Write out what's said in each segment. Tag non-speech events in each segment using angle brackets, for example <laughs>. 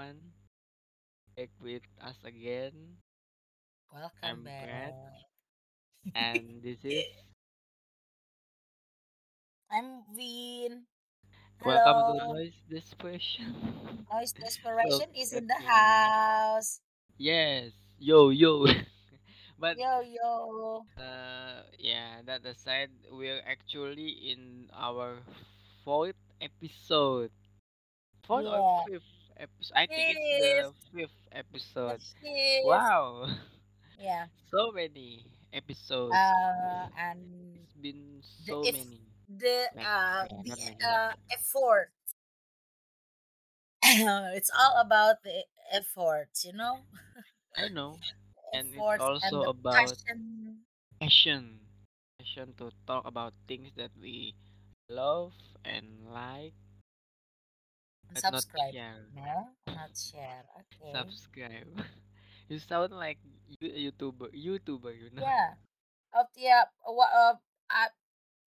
everyone. Back with us again. Welcome I'm back. Brad, and <laughs> this is I'm Vin. Welcome to. Noise Desperation. Noise <laughs> so, Desperation is in the house. Yes, yo, yo. <laughs> but, Yo, yo. uh, yeah, that aside, we're actually in our fourth episode. Fourth or fifth episode? I think it's the Fifth. episode. fifth. Wow. Yeah. <laughs> so many episodes. Uh, and It's been the so if many. the uh the not many, but uh effort. <laughs> it's all about the effort, you know, I know. <laughs> And it's efforts and also about passion passion. Passion to talk about things that we love and like, but not subscribe. share. No, not share. Okay. Subscribe. <laughs> you sound like you YouTuber. YouTuber, you know. Yeah. Uh, yeah. What? Uh, I,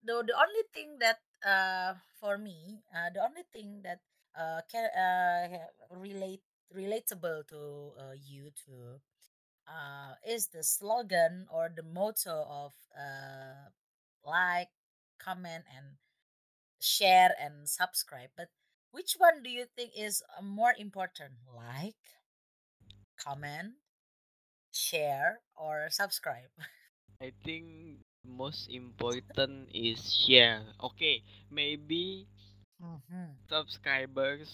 the the only thing that uh for me uh the only thing that uh can uh relate relatable to uh, YouTube uh is the slogan or the motto of uh like comment and share and subscribe but which one do you think is uh, more important like comment share or subscribe I think most important is share. Okay, maybe mm-hmm. subscribers,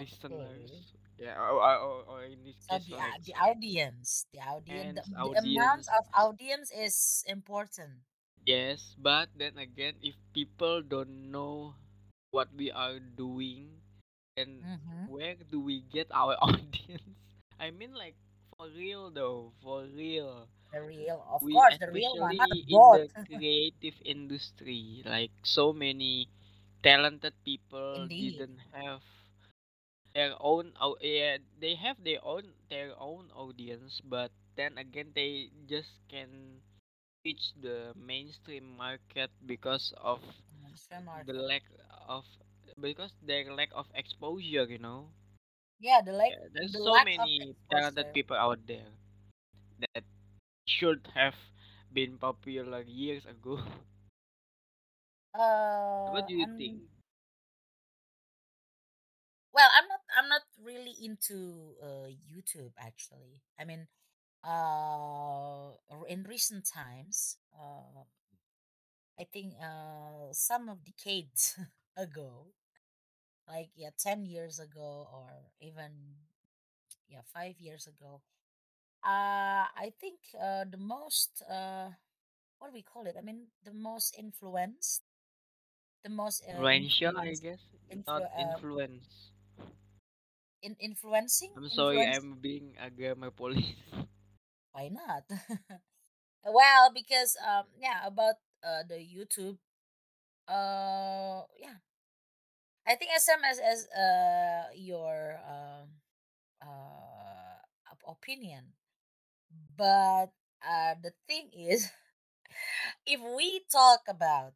listeners, yeah, or, or, or in this So case, the uh, like the audience, the audience, the, the amount of audience is important. Yes, but then again, if people don't know what we are doing, and Mm-hmm. where do we get our <laughs> audience? I mean, like, for real though, for real. The real, of We, course, the real one, not the especially in bot. the creative industry, like, so many talented people Indeed. didn't have their own, au- yeah, they have their own, their own audience, but then again, they just can reach the mainstream market because of The lack of because their lack of exposure you know? Yeah, the lack, yeah, there's the so lack many talented people out there that should have been popular years ago. <laughs> What Uh, do you think? Well, I'm not, I'm not really into uh YouTube actually. I mean, uh, in recent times, uh, I think uh some of decades <laughs> ago like yeah 10 years ago or even yeah 5 years ago uh i think uh the most uh what do we call it? I mean the most influenced the most uh, influential i guess? Not influ- uh, influence. in influencing? I'm sorry i'm being a grammar police <laughs> why not? <laughs> Well because um yeah about uh the youtube uh yeah i think as same as as uh your um uh op- opinion But uh, the thing is, <laughs> if we talk about,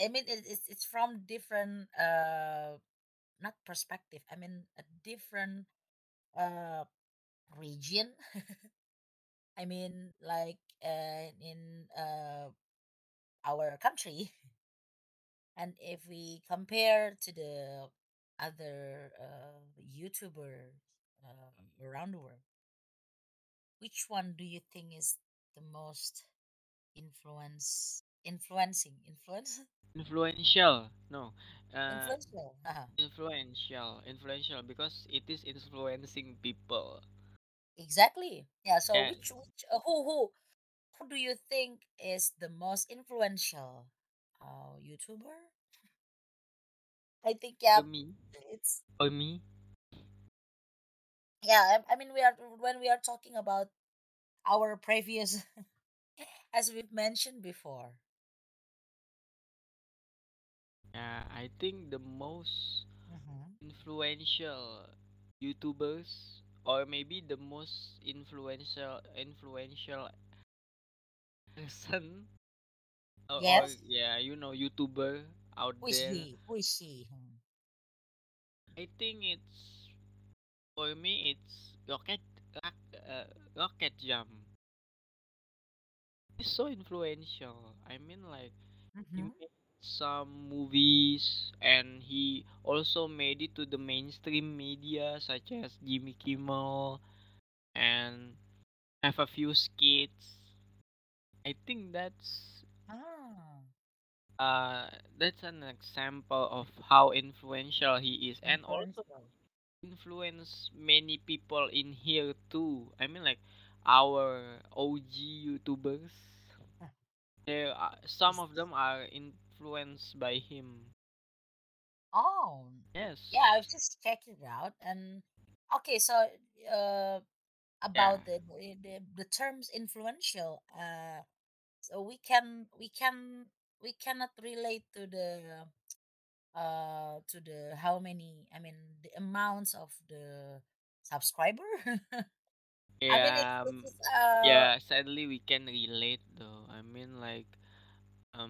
I mean, it, it's it's from different uh not perspective. I mean, a different uh region. <laughs> I mean, like uh, in uh our country, <laughs> and if we compare to the other uh YouTuber uh, around the world, which one do you think is the most influence influencing influence? <laughs> Influential no uh influential uh-huh. influential influential because it is influencing people. Exactly yeah so which which uh, who who who do you think is the most influential? Uh youtuber? I think yeah For me? it's for me? Yeah I, I mean we are when we are talking about our previous <laughs> as we've mentioned before. Yeah, I think the most mm-hmm. influential YouTubers or maybe the most influential influential person or, or yeah, you know, YouTuber out who is there. he who is she Hmm. I think it's For me, it's Rocket uh, Rocket Jump. He's so influential. I mean, like he Mm-hmm. made some movies, and he also made it to the mainstream media, such as Jimmy Kimmel, and have a few skits. I think that's Ah, uh that's an example of how influential he is, and also influence many people in here too. I mean, like our OG YouTubers. There, are, some of them are influenced by him. Oh, Yes. yeah, I've just checked it out. And okay, so uh, about the, the the the terms influential, uh, so we can we can we cannot relate to the uh to the how many I mean the amounts of the subscriber. <laughs> I mean it's Yeah. Um, it's uh yeah. Sadly, we can relate though. I mean, like,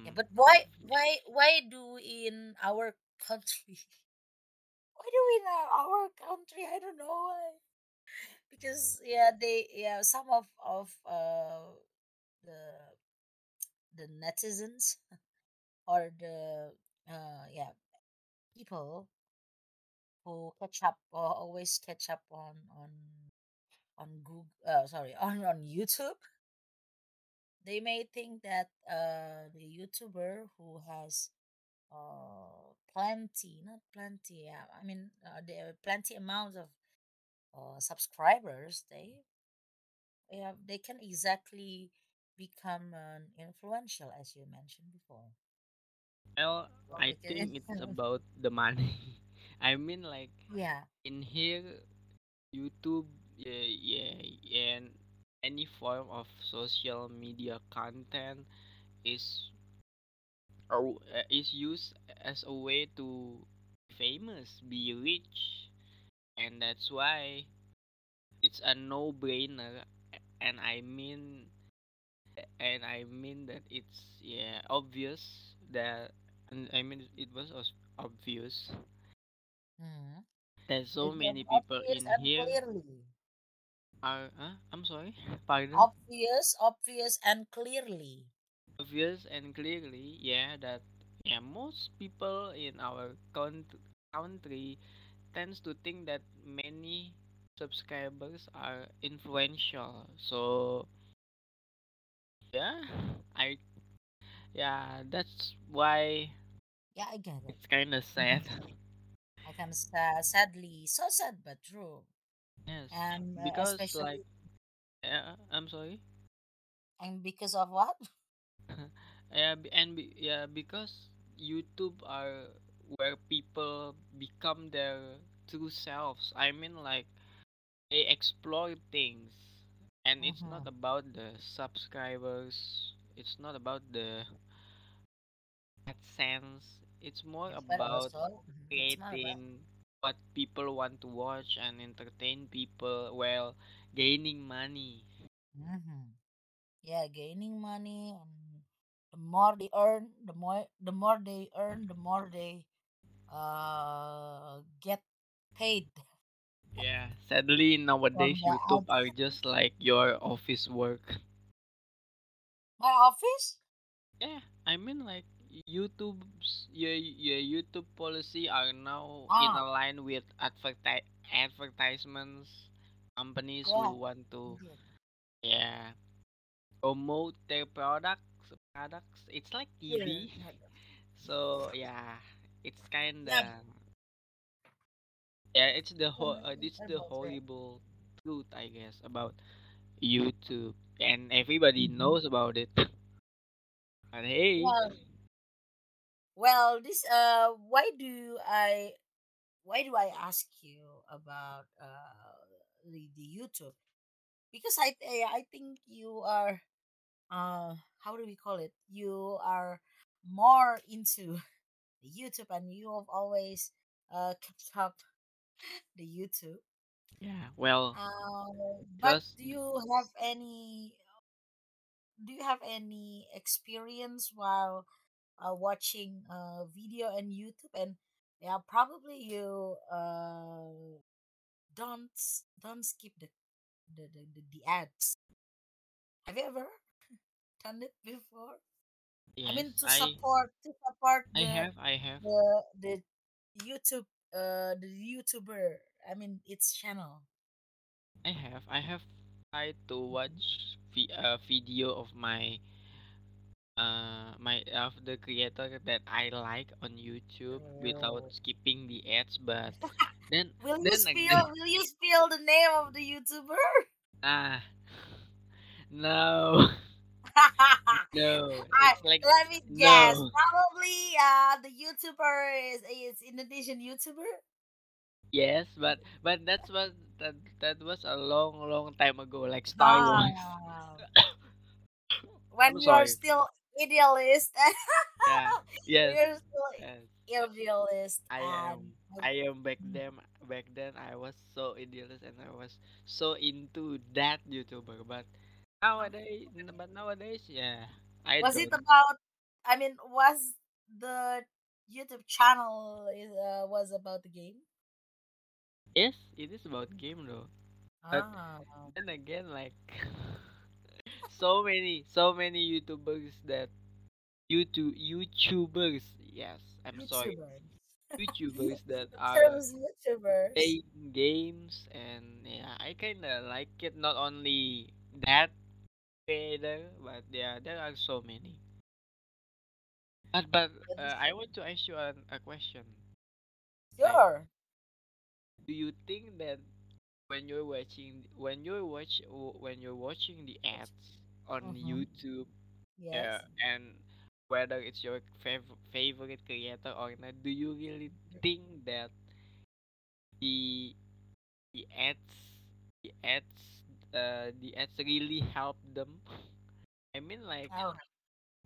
yeah, um, but why why why do in our <laughs> country? Why do in our our country? I don't know why. Because yeah, they yeah some of of uh the the netizens or the uh yeah people who catch up or always catch up on on on Google uh sorry <laughs> on on YouTube. They may think that uh the YouTuber who has uh plenty not plenty yeah I mean uh, there are plenty amounts of uh, subscribers they yeah they can exactly become an influential as you mentioned before well, I because think it's <laughs> about the money. <laughs> I mean, like, yeah in here, YouTube, yeah, yeah, and any form of social media content is or uh, is used as a way to be famous, be rich, and that's why it's a no-brainer. And I mean, and I mean that it's yeah obvious that, and I mean it was obvious mm, that so it's an many people in here clearly are. Huh? I'm sorry, pardon. obvious obvious and clearly Obvious and clearly, yeah, that yeah most people in our country country tends to think that many subscribers are influential. So yeah, I yeah, that's why yeah I get it it's kind of sad. <laughs> I can sa- sadly so sad but true yes, and uh, because like yeah, I'm sorry. and because of what <laughs> yeah, and be, yeah, because YouTube are where people become their true selves. I mean, like they explore things, and it's not mm-hmm. about the subscribers. It's not about the AdSense. It's more but about mhm, it's not about creating what people want to watch and entertain people while gaining money. mm-hmm. yeah gaining money and the more they earn the more the more they earn the more they uh get paid <laughs> Yeah, sadly nowadays the YouTube are just like your office work. my office Yeah, I mean like YouTube's your your YouTube policy are now in ah a line with adverti- advertisements companies yeah who want to yeah promote their products products. It's like TV. yeah <laughs> So yeah, it's kinda yeah, it's the ho- uh, it's the horrible truth I guess about YouTube, and everybody Mhm. knows about it. and hey, well well this uh why do i why do I ask you about uh the, the YouTube? Because I I I think you are uh how do we call it? You are more into <laughs> YouTube and you have always uh kept up <laughs> the YouTube. yeah, well, Uh, but because do you have any do you have any experience while uh, watching a video on YouTube and yeah probably you uh don't don't skip the the, the, the, the ads. Have you ever <laughs> done it before? I mean to I support to support I have I have the the YouTube uh the YouTuber. I mean its channel. I have I have tried to Mhm. watch vi- a video of my uh my of the creator that I like on YouTube without Oh. skipping the ads, but <laughs> then Will you then again spill will you spill the name of the YouTuber? ah <laughs> no <laughs> <laughs> no I, like let me guess. no Probably uh the YouTuber is is Indonesian YouTuber. yes but but that's what that that was a long long time ago like Star Wars Ah, <coughs> when you're still idealist, yeah <laughs> yes you're still yes idealist, I and am. I am back Mm. then. Back then, I was so idealist and I was so into that YouTuber. But nowadays, but nowadays, yeah, I was it don't. about? I mean, was the YouTube channel uh, was about the game? Yes, it is about game though. But Ah, then again, like <laughs> so many, so many YouTubers that YouTube YouTubers. Yes, I'm sorry, YouTubers. YouTubers <laughs> that are YouTubers. playing games and yeah, I kinda like it. Not only that creator, but yeah, there are so many. But but uh, I want to ask you an, a question. Like, sure. do you think that when you're watching when you're watch when you're watching the ads on Mm-hmm. YouTube, uh, and whether it's your fav- favorite creator or not, do you really think that the the ads the ads uh the ads really help them? I mean, like Oh,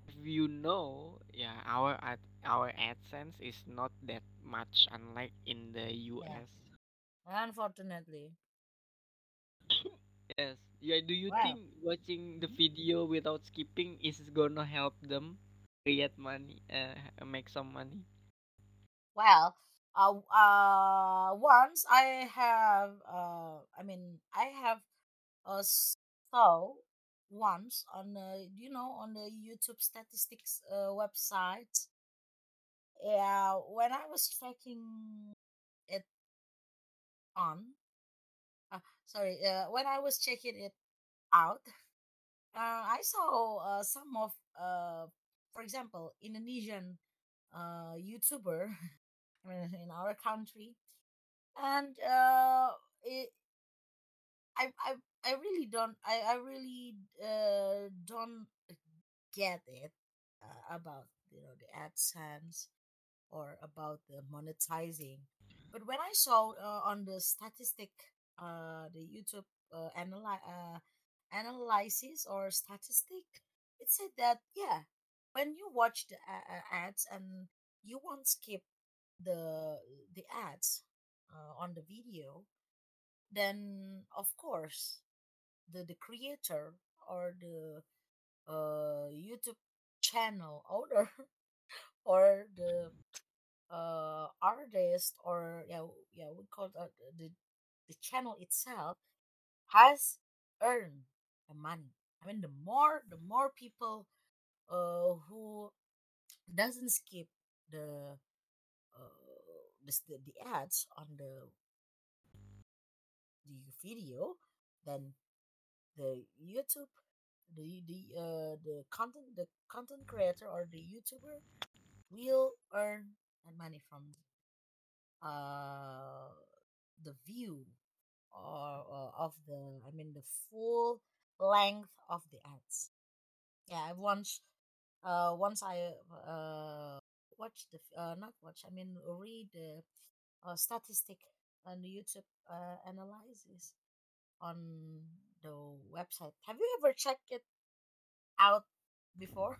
if you know, yeah, our ad our AdSense is not that much unlike in the yeah. US. Unfortunately. <laughs> Yes. Yeah, do you think watching the video without skipping is gonna help them create money, uh, make some money? Well, uh, uh, once I have, uh, I mean, I have uh, saw once on the, you know, on the YouTube statistics uh, website. Yeah, when I was checking it on, uh, sorry, uh, when I was checking it out, uh, I saw uh, some of, uh, for example, Indonesian uh, YouTuber <laughs> in our country, and uh, it, I, I, I really don't, I, I really uh, don't get it uh, about you know the AdSense or about the monetizing. But when I saw uh, on the statistic, uh, the YouTube uh, analy- uh, analysis or statistic, it said that yeah, when you watch the a- a- ads and you won't skip the the ads uh, on the video, then of course the the creator or the uh, YouTube channel owner <laughs> or the uh, artist or yeah yeah we call it uh, the the channel itself has earned the money. I mean, the more the more people uh, who doesn't skip the uh, the, the ads on the the video, then the YouTube the the uh the content the content creator or the YouTuber will earn money from uh the view or, or of the I mean the full length of the ads. Yeah, I once uh once I uh watched the uh not watch I mean read the uh, statistic on the YouTube uh, analysis on the website. Have you ever checked it out before?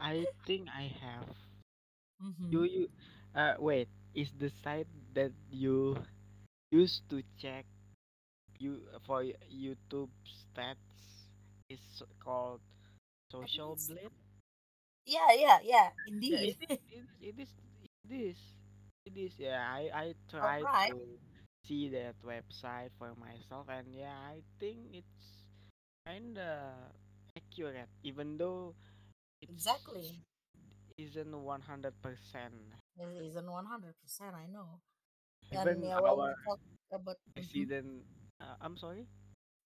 I think I have. Mm-hmm. you uh wait, is the site that you used to check you for y- YouTube stats is called Social Blade? yeah, yeah, yeah, Yeah, indeed. it is. It is. It is. It is. It is. Yeah, I I <laughs> tried right. to. See that website for myself, and yeah, I think it's kinda accurate, even though it's Exactly. isn't one hundred percent. It isn't 100%, I know. And Even yeah, when our talk about, Mhm. president, uh, I'm sorry.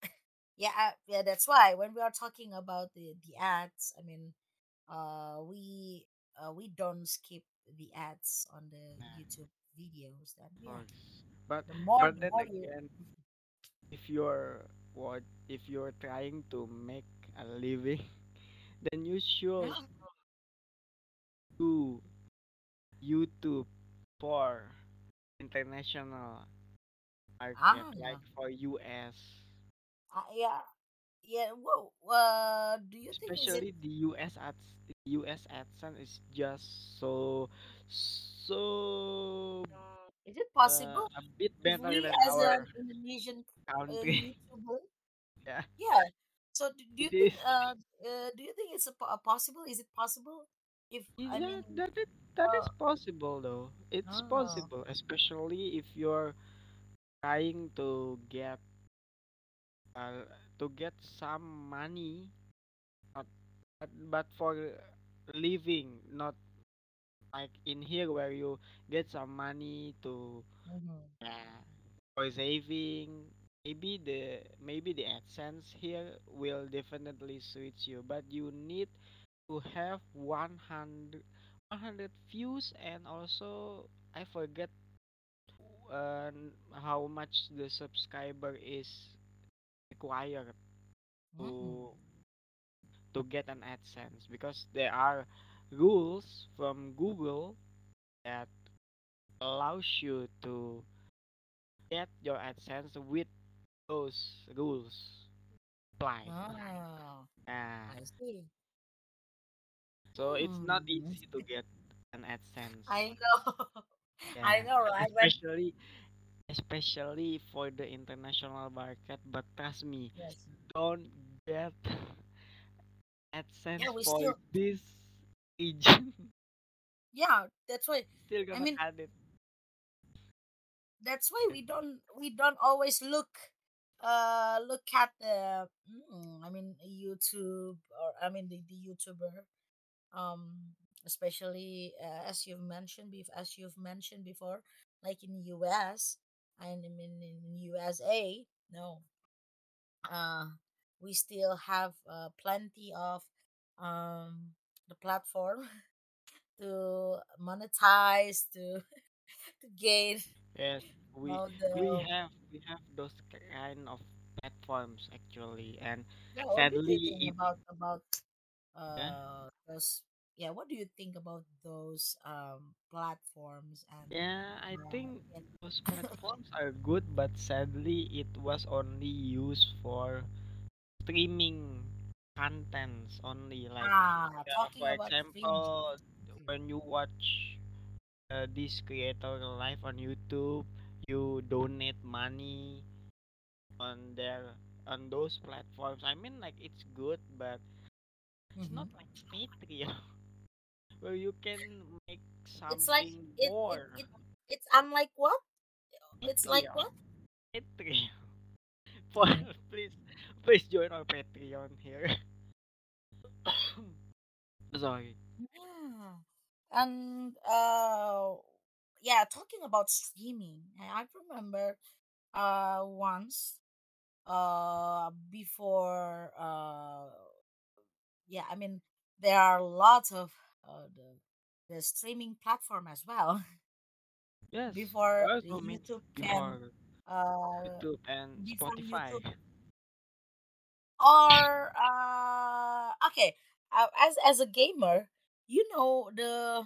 <laughs> yeah, uh, yeah, that's why when we are talking about the, the ads, I mean, uh, we uh, we don't skip the ads on the Nah, YouTube videos. Of yeah. But the more but the then more again, if you're what if you're trying to make a living, <laughs> then you should do YouTube for international market, like ah, for US. uh, yeah, yeah. Whoa, uh, do you think Especially the US ads, the US AdSense is just so so is it uh, possible a bit better we than as an Indonesian uh, country. <laughs> YouTuber yeah, Yeah. So do, do it you think uh, uh do you think it's a, a possible? Is it possible? If Is I that mean that is that is uh possible though? It's oh possible, especially if you're trying to get uh, to get some money, not but, but for living, not like in here where you get some money to mhm, yeah for saving. Maybe the maybe the AdSense here will definitely suit you, but you need to have 100, 100 views and also I forget uh, how much the subscriber is required mhm, to to get an AdSense because there are rules from Google that allows you to get your AdSense with those rules applied. ah Yeah. I see. So it's not Hmm. easy to get an <laughs> AdSense. <laughs> I know. I know, right? Especially especially for the international market. But trust me, yes, don't get yeah, AdSense we for still this region. <laughs> yeah. That's why. Still gonna mean, add it. that's why we don't we don't always look uh look at the mm, I mean YouTube or I mean the, the YouTuber um especially uh, as you've mentioned bef- as you've mentioned before like in US and in, in, USA no. Uh we still have uh, plenty of um the platform <laughs> to monetize to <laughs> to gain Yes, we all we have we have those kind of platforms actually, and yeah what do you sadly, about about yeah, uh those yeah what do you think about those um platforms and yeah, I uh, think yeah. those <laughs> platforms are good, but sadly, it was only used for streaming contents only. Like, ah for about streaming example, when you watch uh, this creator live on YouTube, you donate money on their on those platforms. I mean, like it's good, but it's not hmm like Patreon <laughs> where you can make it's like something it it more. it it's unlike what it's like Patreon, what Patreon. <laughs> <laughs> Please, please join our Patreon here. <coughs> Sorry. yeah and uh yeah talking about streaming i I remember uh once uh before uh yeah i mean there are lots of uh, the, the streaming platform as well <laughs> Yes, before there are so youtube can uh YouTube and Spotify. youtube or uh okay uh, as as a gamer you know the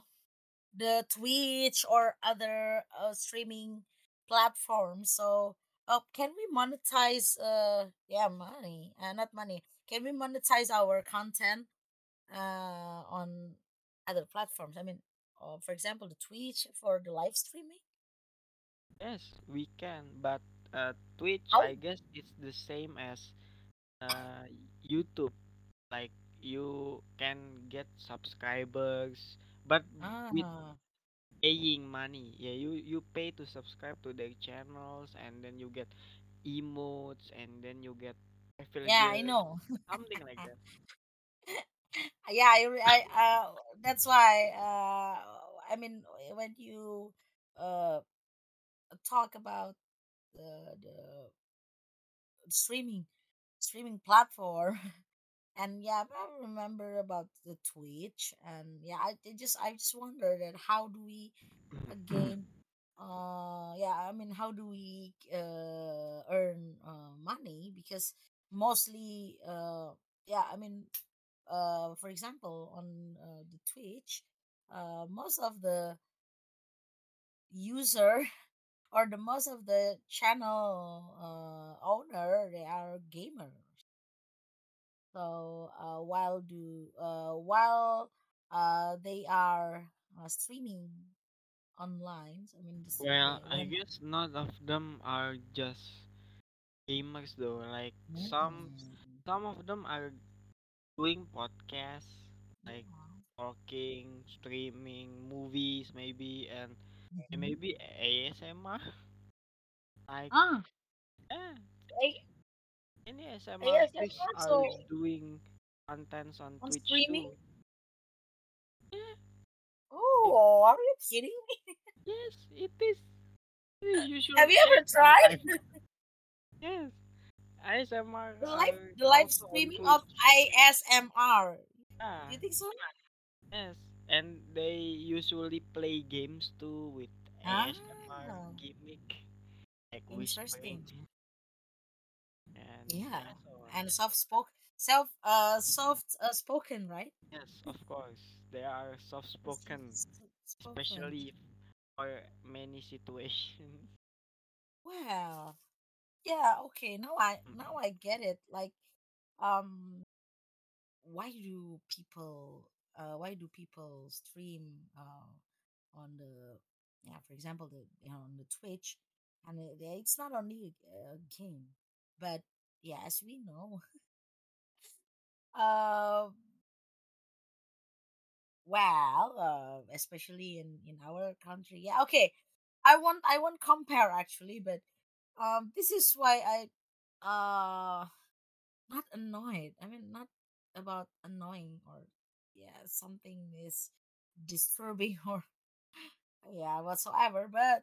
the twitch or other uh, streaming platforms so uh, can we monetize uh yeah money uh, not money can we monetize our content uh, on other platforms. I mean, uh, for example, the Twitch for the live streaming. Yes, we can, but uh, Twitch, How? I guess it's the same as uh, YouTube. Like you can get subscribers, but with Ah, paying money. Yeah, you you pay to subscribe to their channels, and then you get emotes, and then you get Yeah, I know. something like that. <laughs> <laughs> yeah, I, I uh, that's why uh, I mean when you uh talk about the the streaming streaming platform <laughs> and yeah i remember about the twitch and yeah i it just i just wonder that how do we again uh yeah i mean how do we uh earn uh, money? Because mostly uh yeah i mean uh for example on uh, the twitch uh most of the user <laughs> or the most of the channel uh owner they are gamers So uh, while do uh, while uh, they are uh, streaming online, I mean, Well, I guess none of them are just gamers though. Like some Mm, some of them are doing podcasts, like talking, streaming, movies maybe, and and Mhm. maybe ASMR. Like ah, yeah, A- any ASMR ASMR, are so doing contents on on Twitch streaming. too. Yeah, Oh, are you kidding me? yes, it is. It is Have you ever tried. <laughs> Yes, ASMR the live the live streaming of. ASMR? Do you think so? yes, and they usually play games too with ASMR Ah, gimmick, like whispering interesting. and Yeah, and soft spoke, self uh soft uh, spoken, right? Yes, of course, they are Soft spoken. especially for many situations. Well, yeah, okay. Now I now Mm. I get it. Like, um, why do people uh why do people stream uh on the yeah for example the you know on the Twitch and it, it's not only a, a game, but yeah as we know, uh <laughs> well uh especially in in our country yeah okay I won't I won't compare actually, but um this is why I uh not annoyed. I mean not about annoying or yeah, something is disturbing <laughs> or yeah, whatsoever. But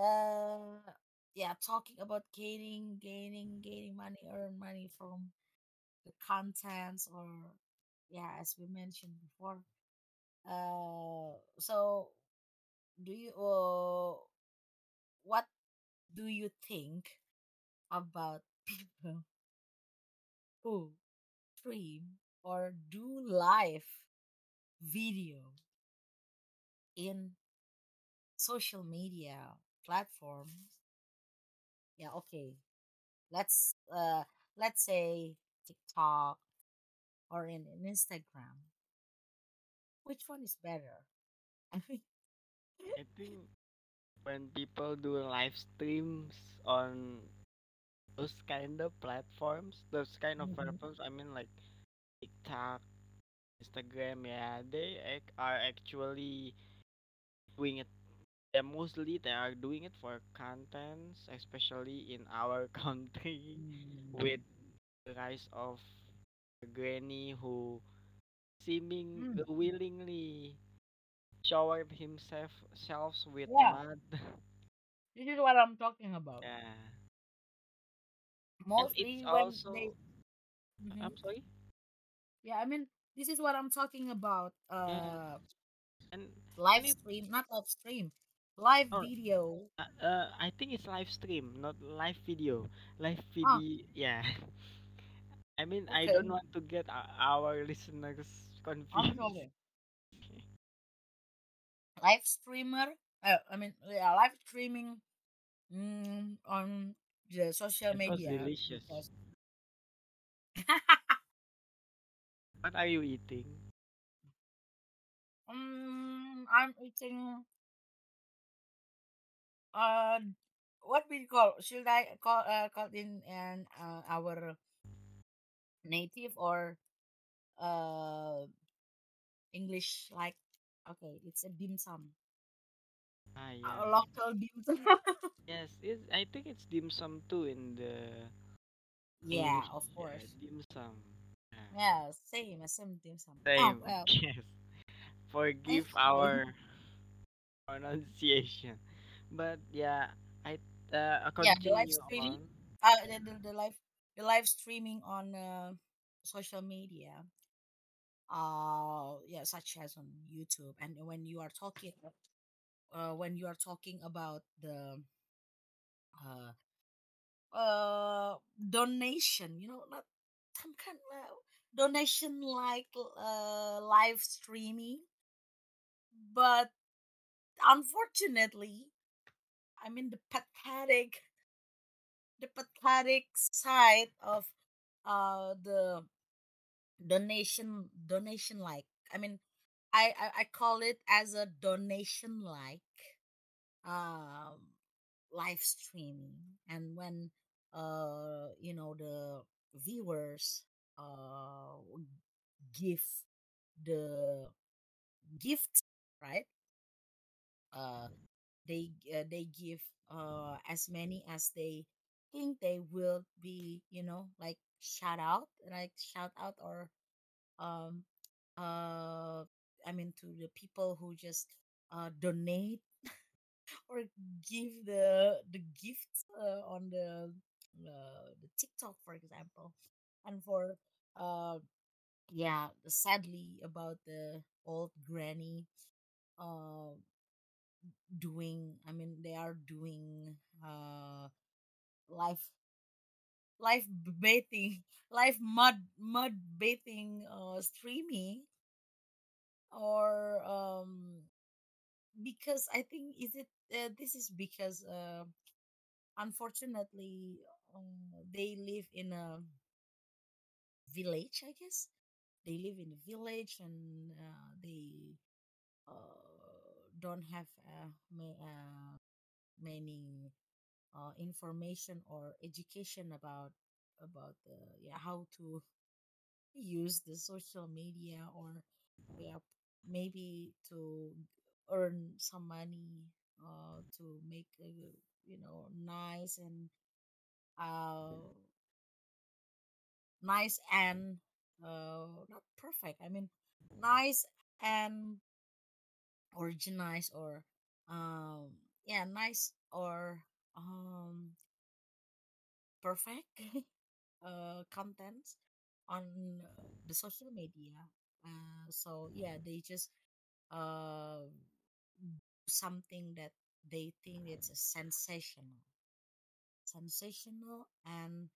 uh yeah, talking about gaining, gaining, gaining money, earn money from the contents or yeah, as we mentioned before. Uh so do you uh what do you think about people who stream or do live video in social media platforms? Yeah okay. Let's uh let's say tiktok or in, in instagram. Which one is better? I <laughs> I think when people do live streams on those kind of platforms, those kind of Mhm. platforms, I mean like TikTok, Instagram, yeah, they ac- are actually doing it. Yeah, mostly they are doing it for contents, especially in our <laughs> country, with Mm. the rise of granny who seeming Mm. willingly showered himself selves with yeah mud. <laughs> this is what i'm talking about yeah, and mostly when they also Mhm. I'm sorry. yeah i mean this is what i'm talking about uh and and live it stream not live stream live oh video uh, uh I think it's live stream, not live video. Live ah video, yeah. <laughs> I mean, I don't want to get our, listeners i'm confused. sorry live streamer uh, i mean yeah live streaming mm, on the social It was media delicious. because <laughs> What are you eating? um, i'm eating uh what we call should i call uh, call in an uh, our native or uh english like okay it's a dim sum Ah, a yeah. local dim sum. <laughs> Yes, it, I think it's dim sum too in the yeah, English. of Yeah, course. dim sum. Yeah. Yeah, same, same dim sum. Oh Same. well, <laughs> Yes. Forgive our pronunciation. But yeah, I uh, I'll Yeah, the live streaming, on. uh, the, the, the live the live streaming on uh, social media, uh, yeah, such as on YouTube, and when you are talking, uh, when you are talking about the uh, uh, donation, you know, not some kind of donation like uh, live streaming, but unfortunately, I mean the pathetic, the pathetic side of uh the donation donation like i mean I, I i call it as a donation like um live streaming. And when uh you know the viewers uh give the gift right? Uh they uh, they give uh as many as they think they will be you know like shout out like shout out or um uh i mean to the people who just uh donate <laughs> or give the the gifts uh, on the uh, the tiktok for example. And for uh yeah sadly about the old granny uh doing i mean they are doing uh life life bathing <laughs> life mud mud bathing uh streaming or um because I think is it uh, this is because uh, unfortunately uh, they live in a village. I guess they live in a village and uh, they uh, don't have uh, ma- uh, many uh, information or education about about uh, yeah how to <laughs> use the social media or yeah maybe to earn some money uh to make a you know nice and uh nice and uh not perfect i mean nice and organized or um yeah nice or um perfect <laughs> uh content on uh, the social media. Uh so yeah they just uh something that they think it's a sensational. Sensational and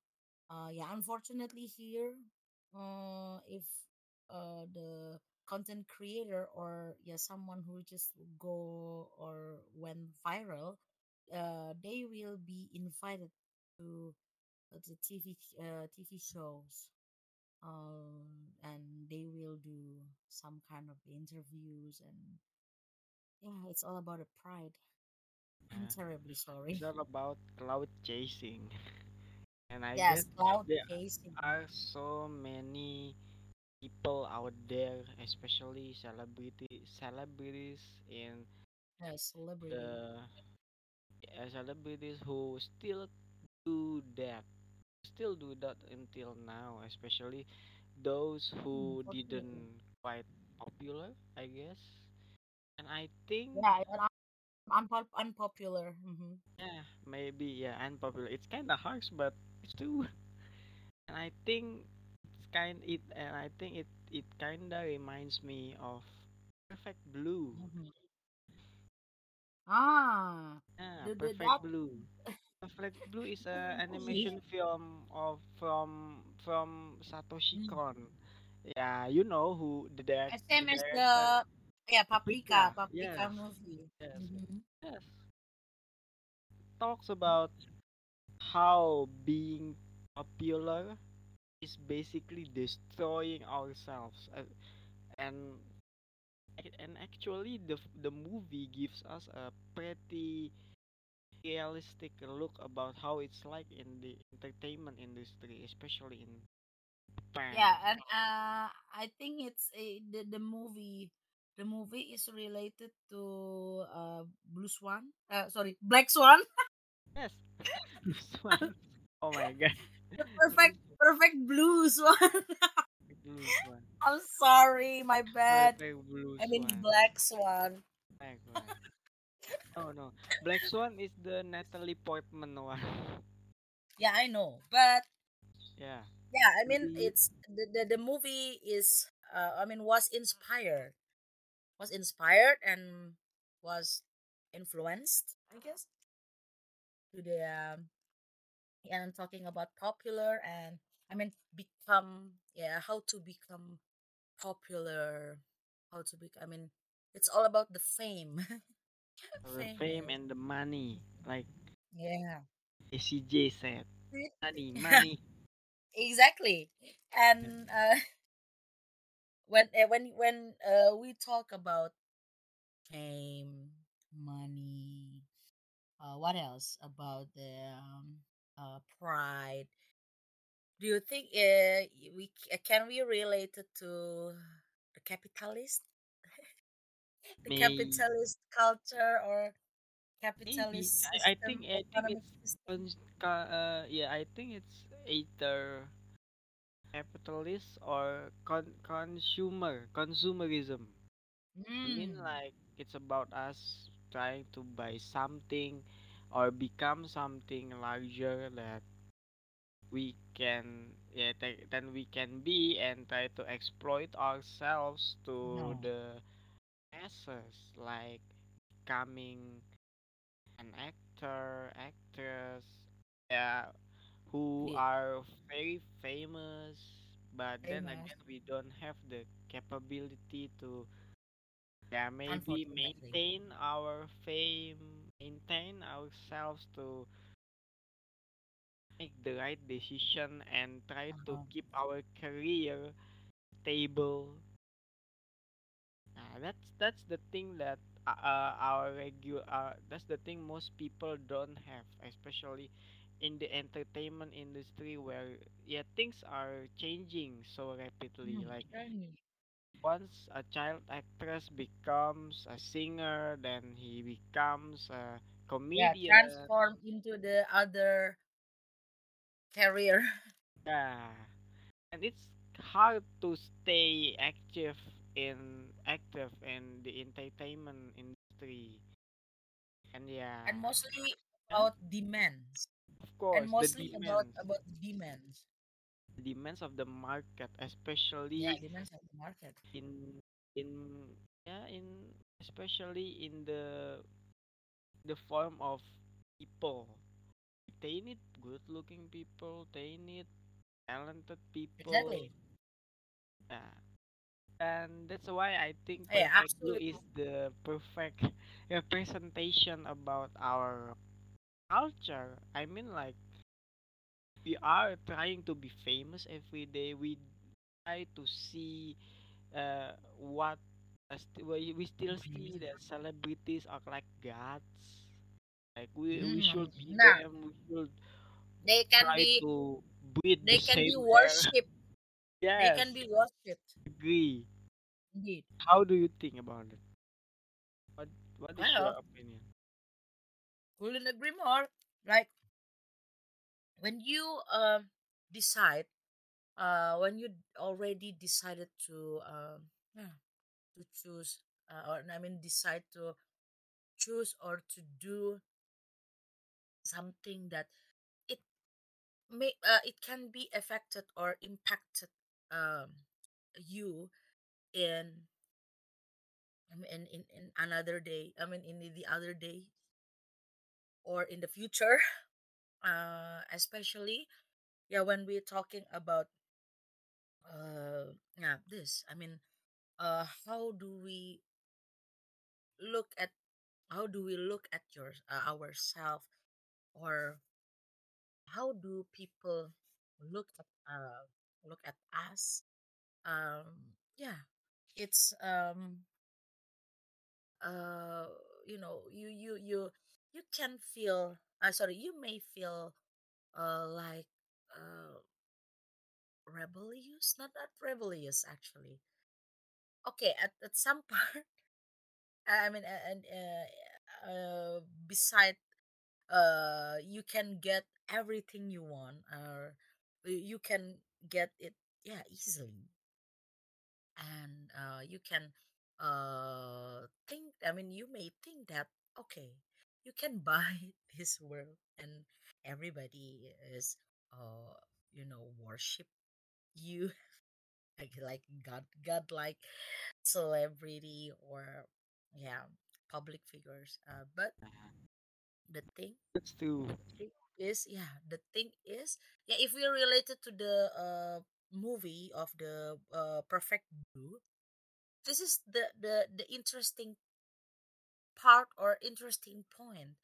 uh yeah unfortunately here uh if uh the content creator or yeah someone who just go or went viral uh they will be invited to uh, the tv uh, tv shows um and they will do some kind of interviews and yeah it's all about a pride i'm Uh, <laughs> terribly it's sorry all about clout chasing, <laughs> and I Yes, clout there chasing. are so many people out there, especially celebrity celebrities in Yes, celebrity. the uh, celebrities who still do that, still do that until now, especially those Mm, who Unfortunately. didn't quite popular, I guess. And I think, Yeah, and un- unpop- unpopular. hmm yeah, maybe, yeah, unpopular. It's kind of harsh, but it's true. <laughs> And I think it's kind it, and I think it it kind of reminds me of Perfect Blue. hmm Ah, Yeah, the, the that Perfect Blue. Perfect Blue is a <laughs> animation film of from from Satoshi Mm. Kon. Yeah, you know who the direct the Same as the yeah Paprika Paprika. Yes, movie. yes, hmm yes. Talks about how being popular is basically destroying ourselves, uh, and and actually the the movie gives us a pretty realistic look about how it's like in the entertainment industry, especially in Japan. Yeah, and uh, I think it's a, the the movie. the movie is related to uh Blue Swan. Uh, sorry, Black Swan. <laughs> Yes, <laughs> this one. Oh my god, the perfect, perfect Blue Swan. <laughs> blue swan. I'm sorry, my bad. I mean swan. Black Swan. Black one. Oh no, Black Swan is the Natalie Portman one. Yeah, I know, but yeah. yeah, I mean it's the the, the movie is uh, I mean was inspired, was inspired and was influenced, I guess, to the um, and I'm talking about popular and I mean become yeah how to become popular, how to be I mean it's all about the fame, <laughs> the fame. fame and the money, like Yeah. ACJ said. Money, <laughs> money. exactly. And uh, <laughs> when uh, when when uh, we talk about fame, money, uh, what else about the um, uh, pride? Do you think uh, we can we relate it to the capitalist, <laughs> the May capitalist culture or maybe. capitalist I, I think I think it's uh yeah I think it's either capitalist or con- consumer consumerism. I mean Mm, like it's about us trying to buy something or become something larger that we can yeah th- then we can be and try to exploit ourselves to no, the masses like becoming an actor actress yeah who indeed, are very famous but then again we don't have the capability to yeah maybe maintain our fame maintain ourselves to make the right decision and try to Uh-huh. keep our career stable. Uh, that's that's the thing that uh, uh, our regular uh, that's the thing most people don't have, especially in the entertainment industry where yeah things are changing so rapidly. Mm, Like once a child actress becomes a singer, then he becomes a comedian. Yeah, transform into the other career. Yeah. and it's hard to stay active in active in the entertainment industry and yeah and mostly yeah about demands. of And course the mostly about demands about the demands. the demands of the market Yeah, especially demands of the market. in in yeah in especially in the the form of people they need good looking people they need talented people Exactly. yeah and that's why I think Yeah, absolutely. is the perfect <laughs> representation about our culture. I mean, like we are trying to be famous every day. We try to see uh what uh, st- we still see that celebrities are like gods. Like we we Mm. should be Now them. We should they can try be to breathe the they can be worshipped. They can be worshipped. agree. Indeed. How do you think about it? What What is your opinion? couldn't agree more. Like when you um decide, uh, when you already decided to um yeah, to choose, uh, or I mean decide to choose or to do something that it may uh, it can be affected or impacted um you in in, in, in another day I mean in the the other day or in the future <laughs> uh especially yeah when we're talking about uh yeah this I mean uh how do we look at how do we look at your uh, ourselves or how do people look at uh look at us? Um yeah it's um uh you know you you you you can feel uh, sorry you may feel uh like uh rebellious not that rebellious actually. Okay at, at some <laughs> part i mean and uh, uh beside uh you can get everything you want or you can get it yeah easily. And uh you can uh think i mean you may think that okay you can <laughs> buy this world and everybody is uh you know worship you <laughs> like like god god like celebrity or yeah public figures uh but Uh, the thing That's the is yeah the thing is yeah if we relate it to the uh movie of the uh perfect blue this is the the the interesting part or interesting point.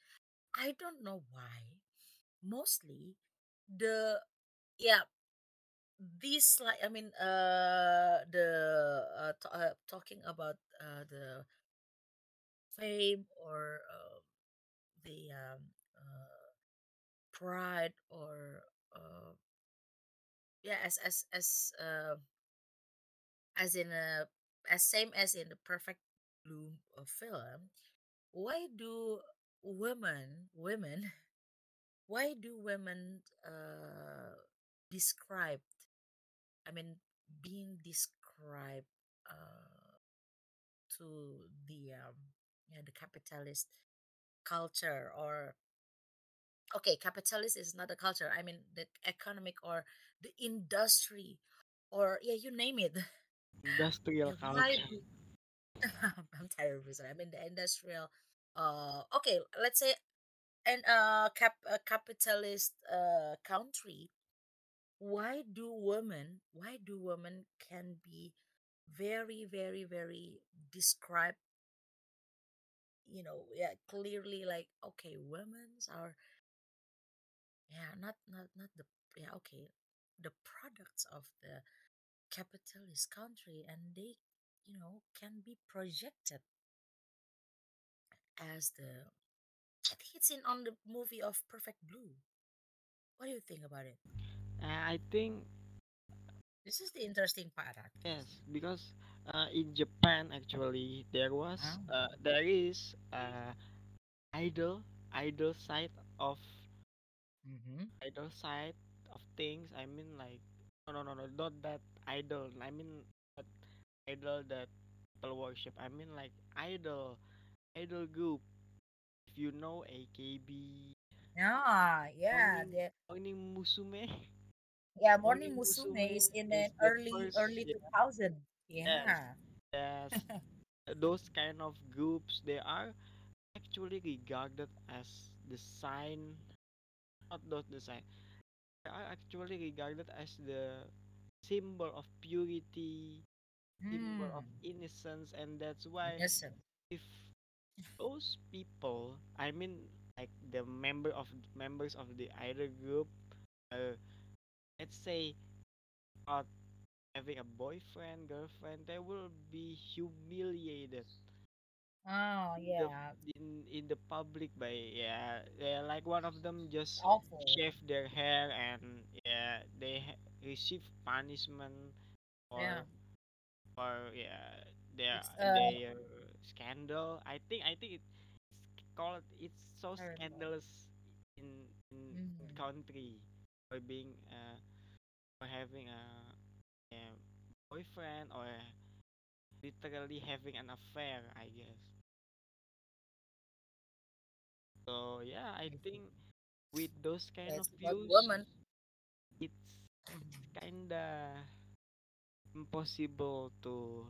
I don't know why. Mostly the yeah this like i mean uh the uh, t- uh talking about uh the fame or uh, the um uh pride or uh yeah as as as uh as in a as same as in the perfect blue uh, film why do women women <laughs> why do women uh described i mean being described uh to the um yeah the capitalist culture or okay capitalist is not a culture i mean the economic or the industry or yeah you name it <laughs> Industrial culture. <laughs> i'm terrible sorry i mean the industrial uh okay let's say an uh cap a capitalist uh country why do women why do women can be very very very described you know yeah clearly like okay women's are yeah not not not the yeah okay the products of the capitalist country and they you know can be projected as the i think it's in on the movie of perfect blue. What do you think about it? Uh, I think this is the interesting part yes, because uh, in Japan actually there was oh. uh, there is uh, idol idol side of mm-hmm. idol side of things. I mean like no no no no not that idol. I mean that idol that people worship. I mean like idol idol group. If you know AKB, yeah yeah <laughs> Morning Morning Musume, yeah morning musume Musume is in the early first. early Yeah, 2000 yes, yeah yes. <laughs> Those kind of groups they are actually regarded as the sign, not those the sign. They are actually regarded as the symbol of purity, symbol of hmm innocence, and that's why innocent if those people, I mean, like the member of members of the idol group, uh, let's say, are having a boyfriend, girlfriend, they will be humiliated oh in the yeah. in in the public by yeah, yeah like one of them just awful. shave their hair and yeah they ha- receive punishment yeah. or or yeah their uh their scandal. I think i think it's called it's so scandalous in in, in hmm country for being uh for having a, a boyfriend or literally having an affair i guess. So yeah i think with those kind of views women. it's kinda impossible to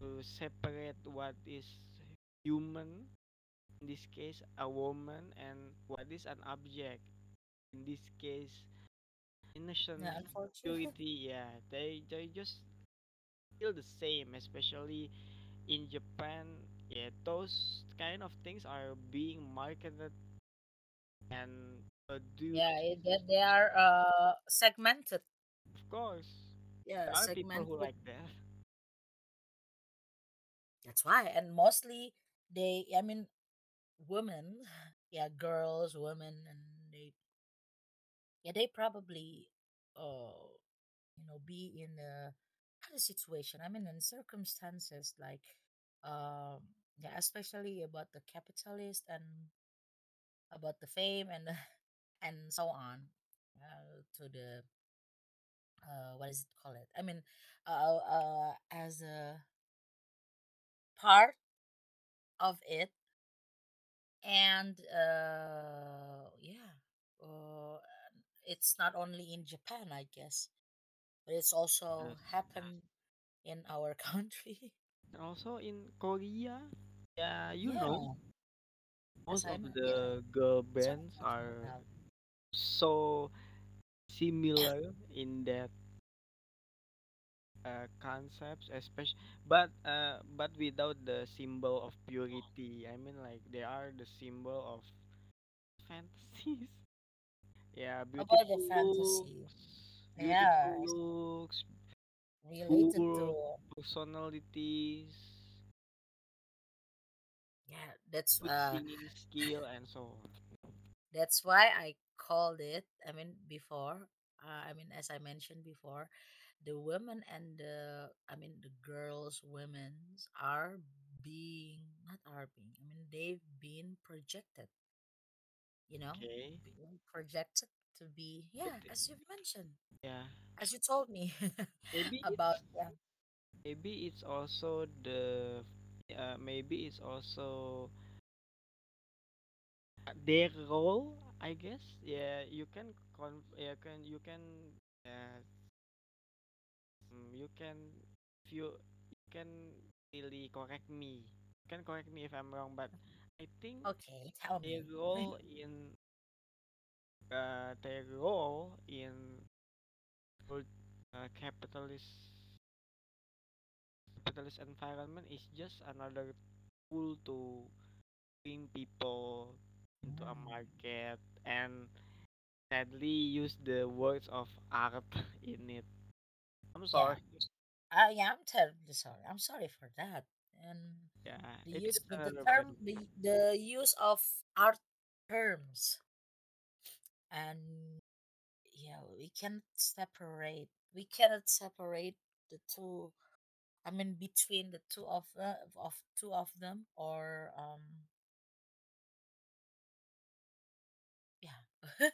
to separate what is human in this case a woman and what is an object. In this case innocence Yeah, unfortunately. purity yeah they they just feel the same especially in japan yeah those kind of things are being marketed and produced Yeah, they, they are uh segmented. of course Yeah, there are people who segmented. like that That's why, and mostly they. I mean, women. Yeah, girls, women, and. Yeah, they probably, uh, you know, be in a kind of situation. I mean, in circumstances like, um, yeah, especially about the capitalist and about the fame and <laughs> and so on, uh, to the uh, what is it called? I mean, uh, uh, as a part of it, and uh, yeah, uh, it's not only in Japan, I guess, but it's also Yes, yes. happened in our <laughs> country. Also in Korea, yeah, you know, yeah, as most of I'm yeah, the girl bands I'm are so similar <coughs> in that uh, concepts, especially, but uh, but without the symbol of purity. I mean, like they are the symbol of fantasies. Yeah, About the beautiful fantasy, looks, yeah, looks, related to personalities, yeah. That's uh skill, and so on. that's why I called it. I mean, before. Uh, I mean, as I mentioned before, the women and the I mean the girls, women's are being not are being. I mean, they've been projected. You know, Okay, being projected to be but yeah, uh, as you've mentioned, yeah, as you told me <laughs> maybe about it's yeah. maybe it's also the uh, maybe it's also uh, their role. I guess. Yeah, you can con. Yeah, can you can. Uh, mm, you can. If you you can really correct me. You can correct me if I'm wrong, but I think Okay, tell their me. role in uh, their role in uh, capitalist capitalist environment is just another tool to bring people into a Mm. market and sadly use the words of art <laughs> in it. I'm Yeah. sorry. Uh, yeah, I'm terribly sorry. I'm sorry for that. And Yeah, the use the, term the the use of art terms. And yeah we can't separate we cannot separate the two I mean between the two of uh, of two of them or um yeah. <laughs>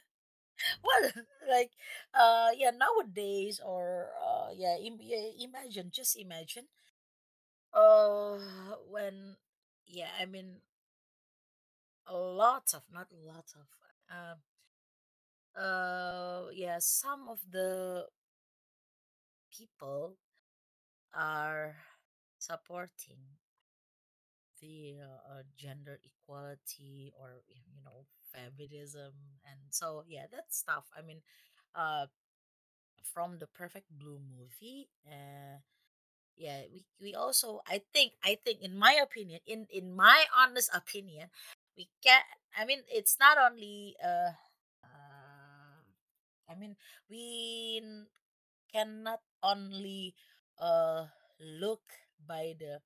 Well like uh yeah nowadays or uh yeah, Im- yeah imagine just imagine uh when yeah I mean a lot of not a lot of um uh yeah some of the people are supporting the uh, uh, gender equality or you know feminism and so yeah that stuff i mean uh from the perfect blue movie uh yeah we, we also i think i think in my opinion in in my honest opinion we can't. i mean it's not only uh, uh i mean we cannot only uh look by the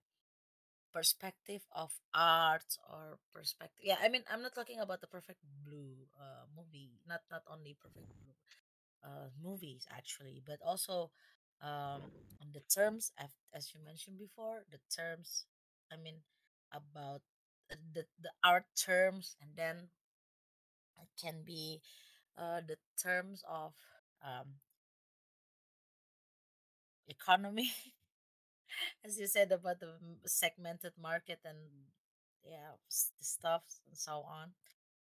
perspective of art or perspective yeah i mean i'm not talking about the perfect blue uh movie not not only perfect blue uh movies actually but also um on the terms as, as you mentioned before the terms i mean about uh, the the art terms and then it can be uh the terms of um economy <laughs> as you said about the segmented market and yeah the stuff and so on.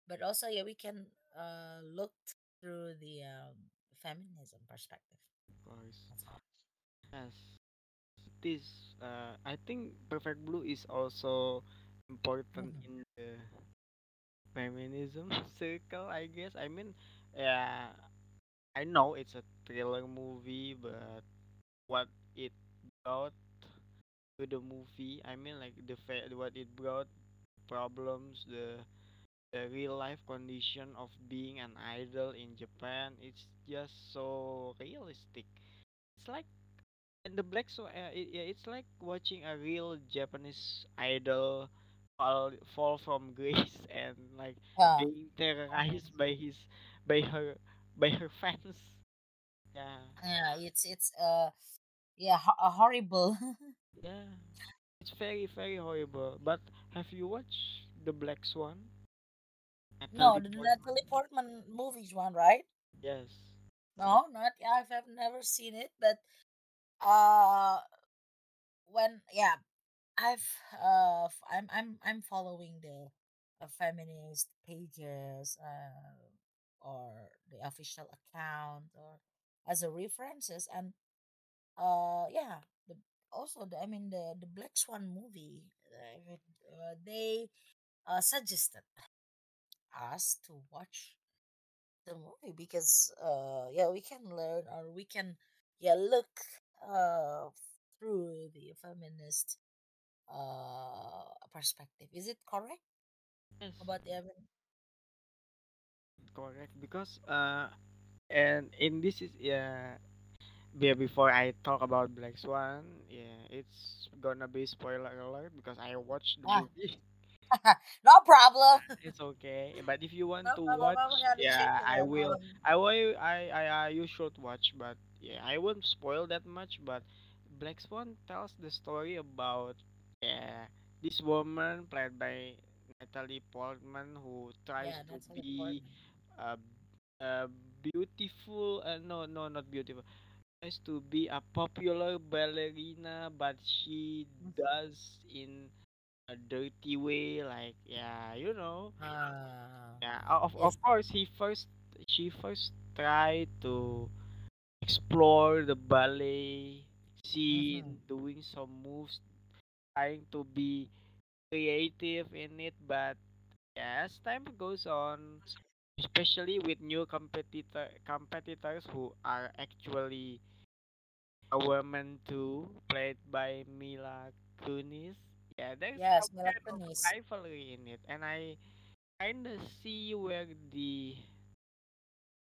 But also yeah we can uh look through the um, feminism perspective course. that's Yes. This uh I think Perfect Blue is also important Mhm. in the feminism <laughs> circle, I guess. I mean, yeah, I know it's a thriller movie, but what it brought to the movie, I mean, like the fa- what it brought problems, the the real life condition of being an idol in Japan, it's just so realistic. It's like and the black so uh, it, yeah, it's like watching a real Japanese idol fall fall from <laughs> grace and like yeah being terrorized by his by her by her fans. Yeah, yeah it's it's uh yeah ho- uh, horrible <laughs> Yeah, it's very very horrible. But have you watched the Black Swan? No <laughs> the natalie Portman. movies one right Yes. no not i've, I've never seen it but uh when yeah i've uh i'm i'm i'm following the uh, feminist pages uh or the official account or as a references and uh yeah the also the, i mean the the black swan movie uh, uh, they uh, suggested us to watch the movie because uh yeah we can learn or we can yeah look uh through the feminist uh perspective is it correct Yes. about the Evan? Correct. Because uh, and in this is yeah. Yeah, before I talk about Black Swan, yeah, it's gonna be spoiler alert because I watched the ah movie. <laughs> <laughs> no problem <laughs> It's okay, but if you no want to problem watch, i'm gonna check yeah, I will. um I will. I. I. I you should watch, but yeah, I won't spoil that much. But Black Swan tells the story about yeah this woman played by Natalie Portman who tries yeah to be a, a beautiful. Uh, no, no, not beautiful. Tries to be a popular ballerina, but she Mhm. does in a dirty way like yeah you know. Ah. Yeah of, of course he first she first tried to explore the ballet mm-hmm. doing some moves trying to be creative in it but as time goes on especially with new competitor competitors who are actually a woman too played by Mila Kunis yeah there's some yes kind of rivalry in it and I kind of see where the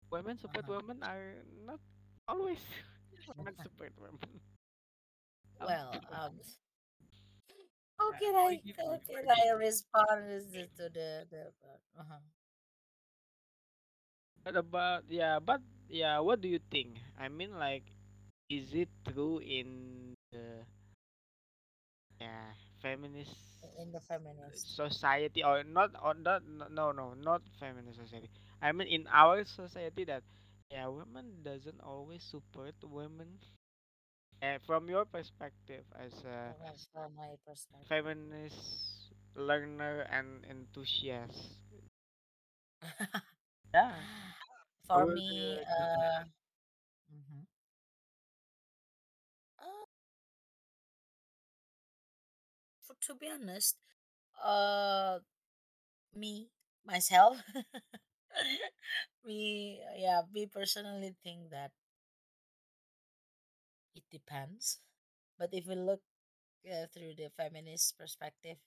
women uh-huh. superwomen are not always <laughs> women <laughs> superwomen. <laughs> well Sometimes. um how can i how can i respond to to the the uh-huh. But about yeah, but yeah, what do you think? I mean, like, is it true in the yeah feminist in the feminist society or not? Or not? No, no, not feminist society. I mean, in our society that yeah, women doesn't always support women. And from your perspective as a uh, from my perspective feminist learner and enthusiast. <laughs> Yeah. For me like to say? uh, to be honest uh me myself <laughs> me yeah we personally think that it depends but if we look uh, through the feminist perspective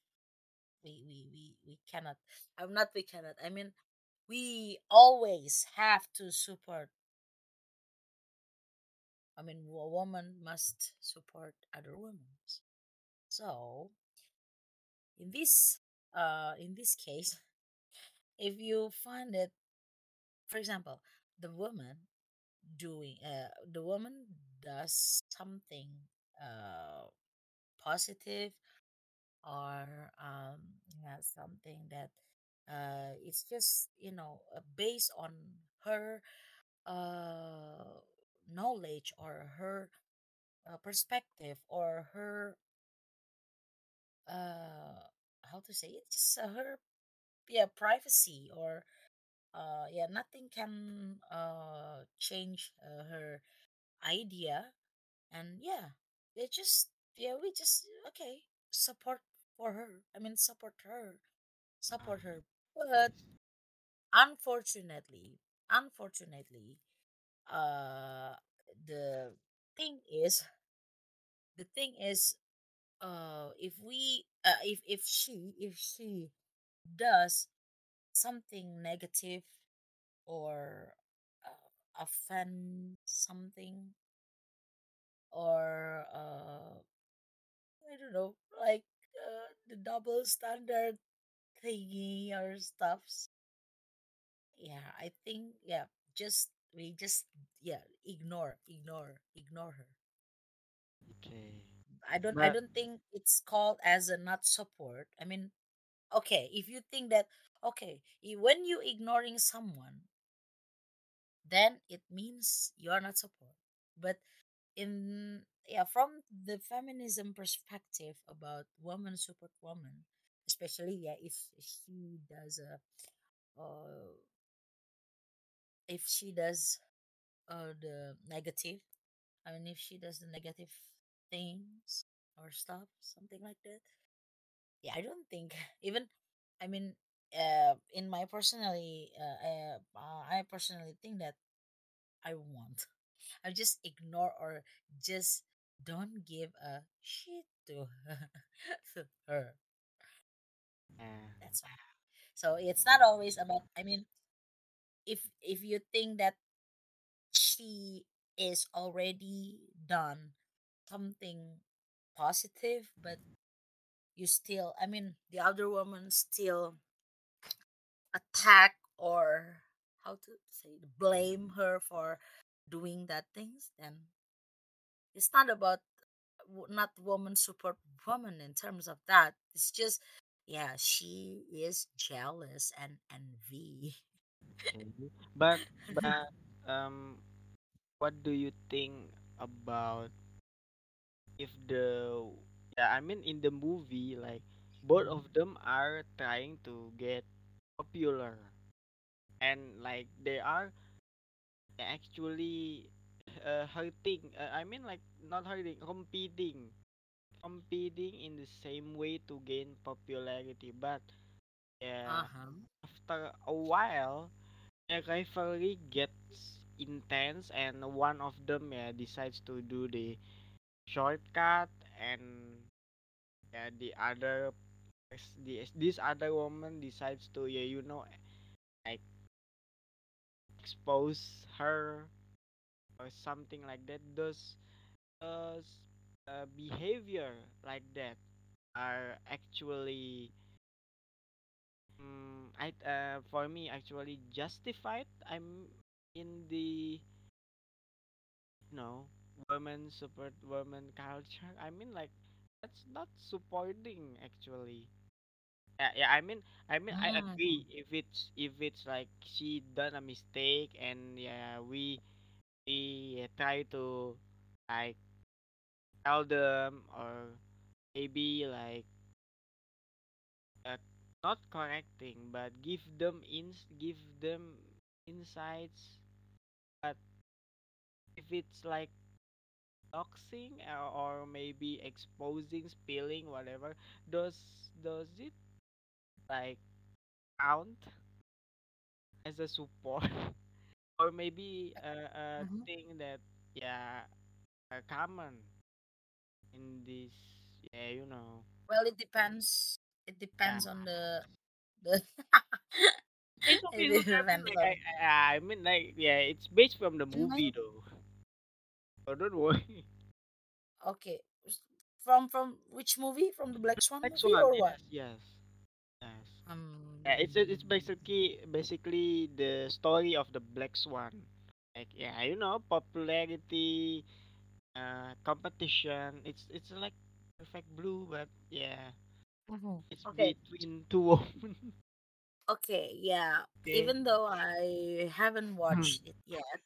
we, we we we cannot i'm not we cannot i mean we always have to support i mean a woman must support other women. So in this uh in this case <laughs> if you find it for example the woman doing uh the woman does something uh positive or um something that uh it's just you know uh, based on her uh knowledge or her uh, perspective or her uh how to say it? Just her yeah privacy or uh yeah nothing can uh change uh, her idea. And yeah they just yeah we just okay support for her i mean support her support her. But unfortunately unfortunately uh the thing is the thing is uh if we uh, if if she if she does something negative or uh, offend something or uh I don't know like uh, the double standard thingy or stuffs yeah I think yeah just we just yeah ignore ignore ignore her Okay. I don't I But don't think it's called as a not support. I mean, okay, if you think that okay, i- when you ignoring someone, then it means you are not support. But in yeah, from the feminism perspective about woman support woman, especially yeah, if she does a uh, if she does uh the negative, I mean if she does the negative things or stuff, something like that. Yeah i don't think <laughs> even i mean uh in my personally uh, uh, i personally think that i won't. I just ignore or just don't give a shit to to <laughs> her. Uh, that's why. So it's not always about i mean if if you think that she is already done something positive but you still i mean the other woman still attack or how to say blame her for doing that things then it's not about not woman support woman in terms of that it's just yeah she is jealous and envy. But <laughs> but um, what do you think about if the yeah? I mean, in the movie, like both of them are trying to get popular, and like they are actually uh, hurting. Uh, I mean, like not hurting, competing, competing in the same way to gain popularity. But yeah, uh-huh after a while the rivalry gets intense and one of them yeah decides to do the shortcut and yeah the other the this other woman decides to yeah you know like expose her or something like that. Those those uh, behavior like that are actually mm, I uh, for me actually justified. I'm in the know women support women culture. I mean like that's not supporting actually. Yeah, yeah i mean i mean i agree. Mhm. if it's if it's like she done a mistake and yeah we we try to like tell them or maybe like uh, not correcting but give them ins give them insights. But if it's like doxing or, or maybe exposing, spilling, whatever, does does it like count as a support? <laughs> Or maybe a, a Mhm. thing that yeah are common in this yeah you know. Well it depends it yeah. depends on the the it's okay it <laughs> it's I mean depends like I, I mean like yeah it's based from the movie though so don't worry okay from from which movie from the black swan next movie one or what yes yes yes Yeah, it's it's um basically basically the story of the Black Swan. Like yeah, you know, popularity, uh, competition. It's it's like Perfect Blue, but yeah, Mhm. it's Okay. between two <laughs> women. Okay. Yeah. okay. Even though I haven't Hmm. watched it yet,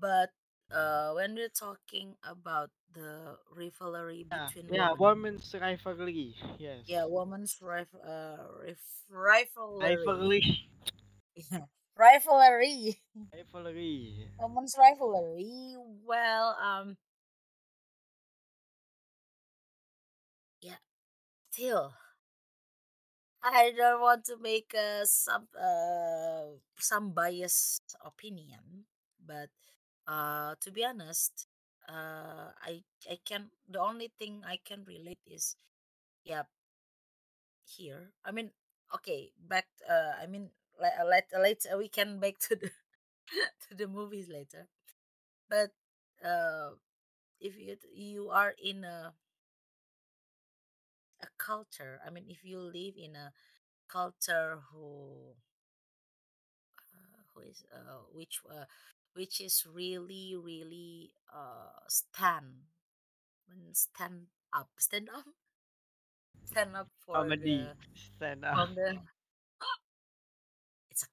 but uh, when we're talking about the rivalry Yeah, between yeah, women, women's rivalry. Yes, yeah, women's rif- uh, rif- rivalry, rivalry, <laughs> rivalry, rivalry. women's rivalry. Well, um, yeah, still, I don't want to make a some uh some biased opinion, but uh to be honest, uh I I can the only thing I can relate is yeah here. I mean, okay, back uh I mean let let later we can back to the <laughs> to the movies later. But uh if you you are in a a culture, I mean if you live in a culture who uh, who is uh, which uh, which is really really uh stand stand up, stand up, stand up for Comedy the stand up. the. <gasps> It's a,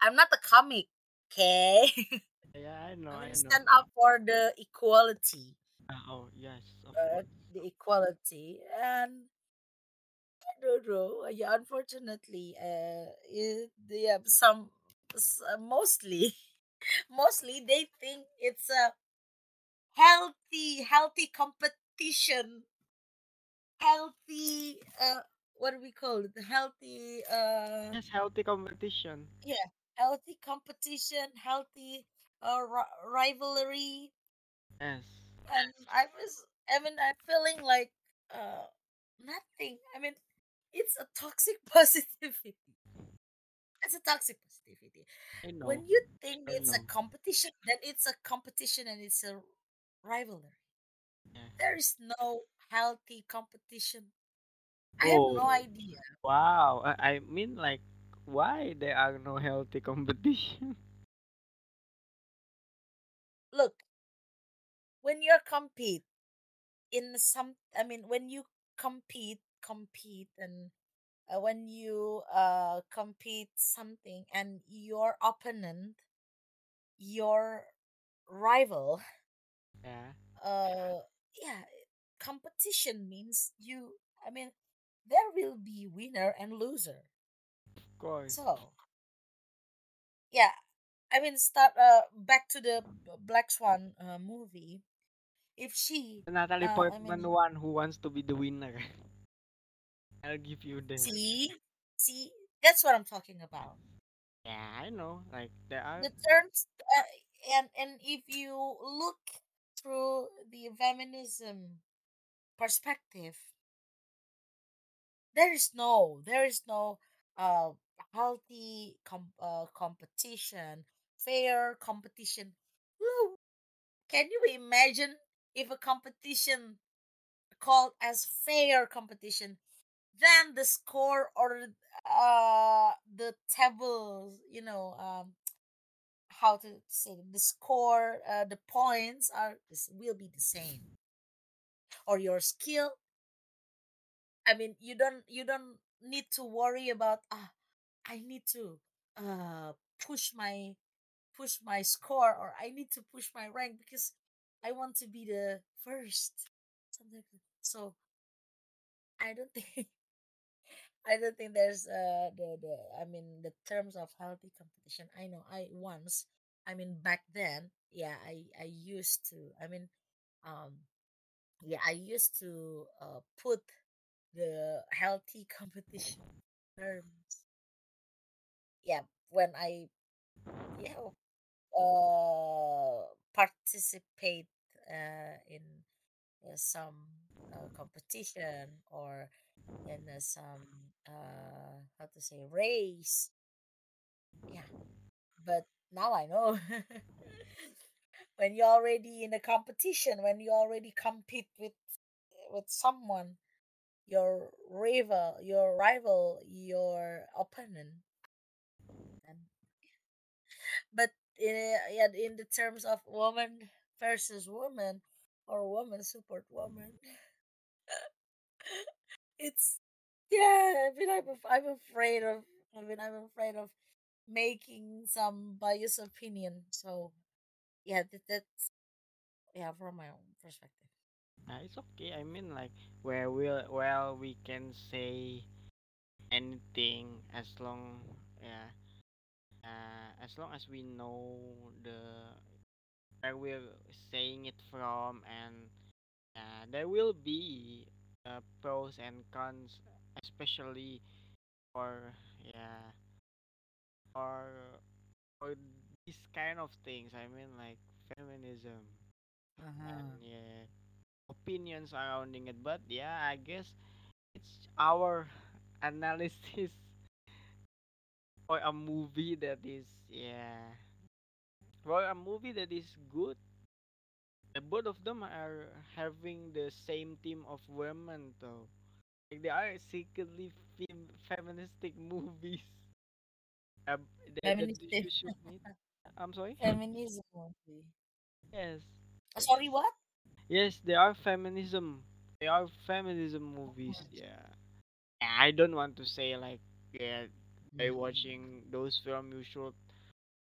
I'm not a comic, okay? <laughs> Yeah, I know, I I mean, know. stand up for the equality, Uh, oh yes, uh, the equality, and I don't know. Yeah, unfortunately, uh, it, yeah, some, s- uh, mostly, <laughs> mostly they think it's a healthy, healthy competition, healthy. Uh, what do we call it? Healthy. Uh, Yes, healthy competition. yeah, healthy competition, healthy uh, ri- rivalry, Yes. and I was. I mean, I'm feeling like uh, nothing. I mean, it's a toxic <laughs> positivity. It's a toxic know. When you think it's a competition, then it's a competition and it's a rivalry. Yeah. There mm-hmm. is no healthy competition. I have no Oh, idea. wow. I, I mean, like, why there are no healthy <laughs> competition? Look, when you're compete in some, I mean, when you compete, compete, and uh, when you uh compete something, and your opponent, your rival, Yeah, uh, yeah, competition means you. I mean, there will be winner and loser. of course. So yeah, I mean, start uh back to the Black Swan uh, movie. If she, Natalie uh, I Portman mean, one who wants to be the winner. <laughs> I'll give you that. see, see, that's what I'm talking about. Yeah, I know. Like, there are. The terms, uh, and and if you look through the feminism perspective, there is no, there is no uh healthy com- uh, competition, fair competition. Woo! Can you imagine if a competition called as fair competition then the score or uh the tables you know um how to say the score uh, the points are will be the same. Or your skill. I mean you don't you don't need to worry about ah i need to uh push my push my score or i need to push my rank because i want to be the first. So i don't <laughs> think I don't think there's uh the, the I mean the terms of healthy competition. I know I once I mean back then, yeah, I I used to I mean um yeah, I used to uh put the healthy <laughs> competition terms. Yeah, when I yeah uh participate uh in uh, some uh, competition or in uh, some uh how to say race yeah but now I know <laughs> when you're already in a competition, when you already compete with with someone, your rival, your rival, your opponent. And, but in, yeah, in the terms of woman versus woman or woman support woman, it's yeah. I mean, I'm I'm afraid of. I mean, I'm afraid of making some biased opinion. So yeah, that, that's yeah from my own perspective. Uh, it's okay. I mean, like, where we'll, well, we can say anything as long, yeah, uh, as long as we know the where we're saying it from, and uh, there will be uh, pros and cons, especially for yeah, or for these kind of things. I mean, like feminism Uh and yeah, opinions surrounding it. But yeah, I guess it's our <laughs> analysis for a movie that is yeah for a movie that is good the both of them are having the same team of women though like they are secretly fem- feministic <laughs> movies uh, that, that Feminism. you i'm sorry Feminism movie. yes Uh, sorry, what? Yes, they are feminism. They are feminism movies. Yeah. I don't want to say like yeah by Mhm. watching those films you should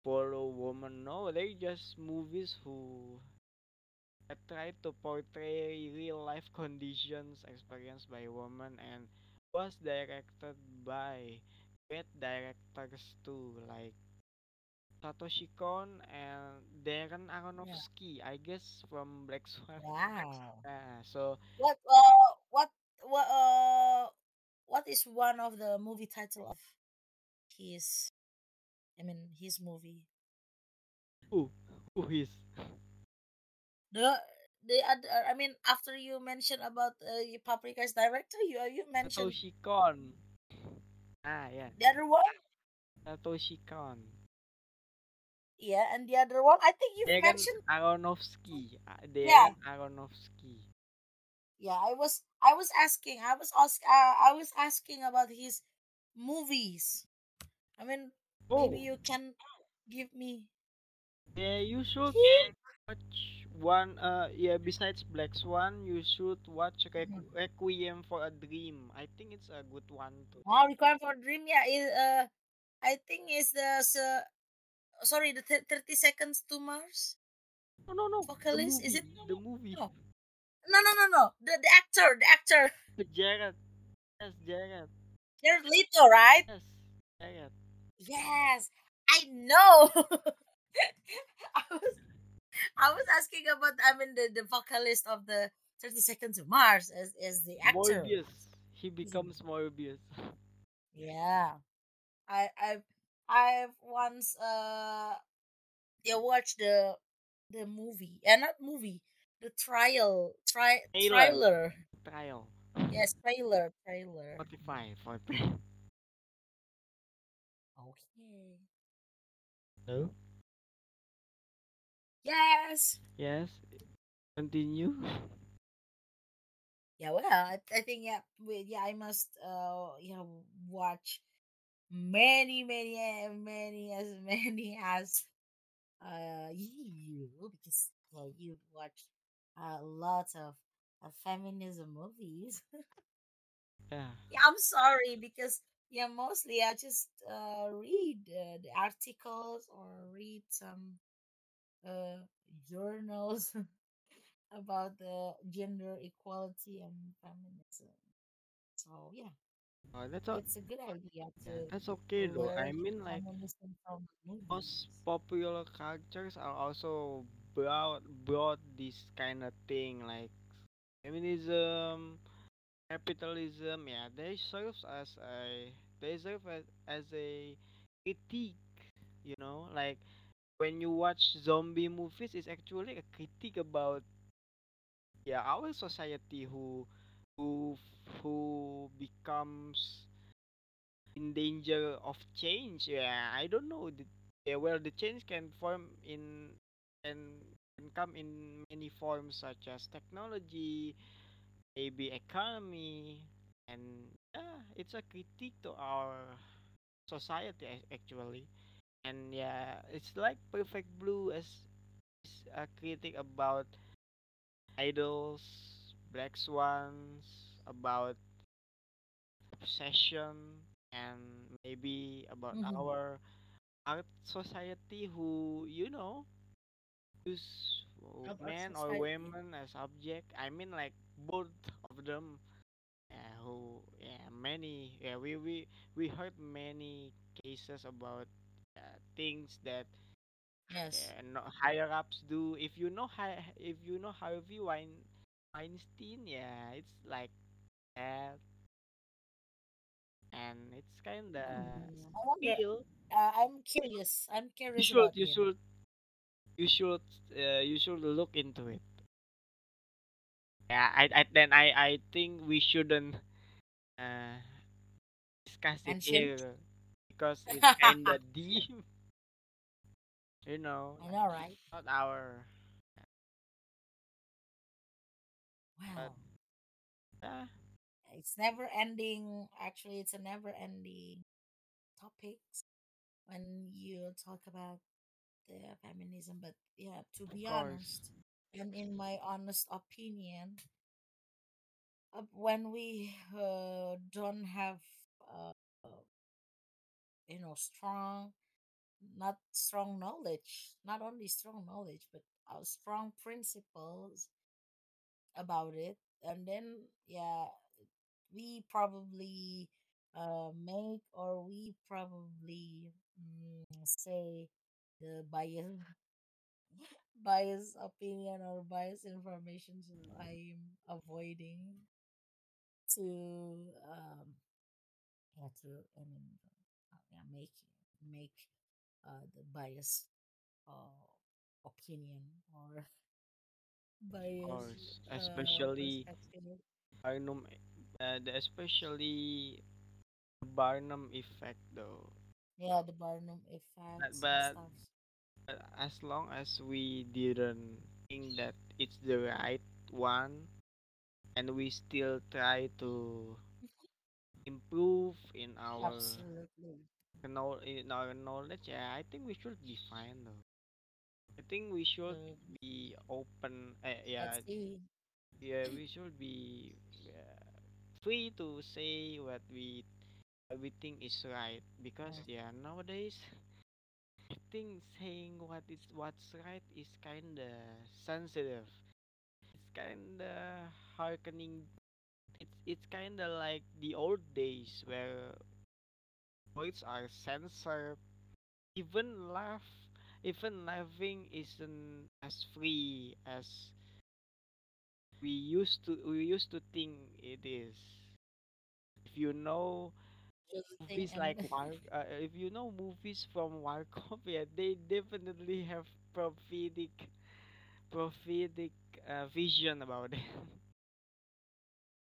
follow woman. No, they just movies who that tried to portray real life <laughs> conditions experienced by women and was directed by great directors too, like Satoshi Kon and Darren Yeah. Aronofsky, I guess from Black Swan. Wow. Yeah, so What uh what what uh what is one of the movie title of his I mean his movie? who who is The the other I mean after you mentioned about uh, Paprika's director, you you mentioned Satoshi Kon? Ah, yeah, the other one? Satoshi Kon. Yeah, and the other one I think you've mentioned Aronofsky. Ah, yeah. Aronofsky. Yeah, I was I was asking. I was ask uh, I was asking about his movies. I mean, maybe Oh, you can give me yeah, you should he watch one. Uh, yeah, besides Black Swan, you should watch. Requ- Requiem for a Dream. I think it's a good one too. Wow, Requiem for a Dream. Yeah, is uh I think is the so, sorry the th- 30 seconds to Mars No, no, no. Vocalist. Is it The movie. no? No, no, no, no. The the actor, the actor. Jared. Yes, Jared. Jared Leto, right? Yes, Jared. Yes, I know. <laughs> I was I was asking about I mean the, the vocalist of the 30 Seconds to Mars as, as the actor. Morbius. He Is it- becomes Morbius. Yeah. I I've I've once uh yeah watched the the movie. Yeah, not movie. The trial tri Taylor. trailer. Trial. Yes, trailer, trailer. Spotify. Spotify. <laughs> Okay. Hello? Yes. Yes. Continue. Yeah, well, I, I think yeah, we, yeah, I must uh yeah watch many many eh, many as <laughs> many as uh you because yeah, you watch a lot of uh, feminism movies. <laughs> Yeah. yeah, I'm sorry because yeah, mostly I just uh read uh, the articles or read some uh journals <laughs> about the gender equality and feminism. So yeah, Oh, that's o- it's a good idea to that's okay though. I mean, like most popular cultures are also brought brought this kind of thing like feminism, capitalism. Yeah, they serves as a they serve as, as a critique. You know, like when you watch zombie movies, it's actually a critique about yeah our society who who who becomes in danger of change. Yeah, I don't know. The, yeah, well, the change can form in can can come in many forms such as technology, maybe economy, and yeah, it's a critique to our society actually. And yeah, it's like Perfect Blue as is a critic about idols, black swans, about obsession, and maybe about hmm our art society who, you know, use uh, our men or women as object. I mean, like both of them. Yeah, who yeah many yeah we we we heard many cases about uh, things that Yes. yeah, no, higher ups do. If you know hi, if you know Harvey Wein, Weinstein, yeah, it's like that, and it's kind of I wonder. real. Uh, I'm curious. I'm You curious should about you him. should you should uh, you should look into it. Yeah, I, I then I I think we shouldn't uh, discuss it Mentioned. here because <laughs> it's kind of deep, you know. I know, right? Not our, but Wow. uh, It's never ending. Actually, it's a never ending topic when you talk about the feminism. But yeah, to of be course, honest. and in my honest opinion, uh, when we uh, don't have, uh, you know, strong, not strong knowledge, not only strong knowledge, but uh, strong principles about it, and then yeah, we probably uh, make or we probably mm, say the bias <laughs> bias opinion or bias information i'm avoiding to um yeah to i mean uh, yeah make make uh the bias uh opinion or <laughs> bias course, uh especially perspective. Barnum, uh, the especially Barnum effect though. yeah the barnum But, but but as long as we didn't think that it's the right one, and we still try to <laughs> improve in our absolutely. in our knowledge, yeah, I think we should be fine though. I think we should uh, be open. Uh, yeah, yeah, we should be uh, free to say what we what we think is right because Mm, yeah nowadays I think saying what is what's right is kinda sensitive. It's kinda harkening. It's it's kinda like the old days where words are censored. Even laugh, even laughing isn't as free as we used to we used to think it is. If you know movies like <laughs> War, uh, if you know movies from Warkop, <laughs> yeah, they definitely have prophetic prophetic uh, vision about it. <laughs>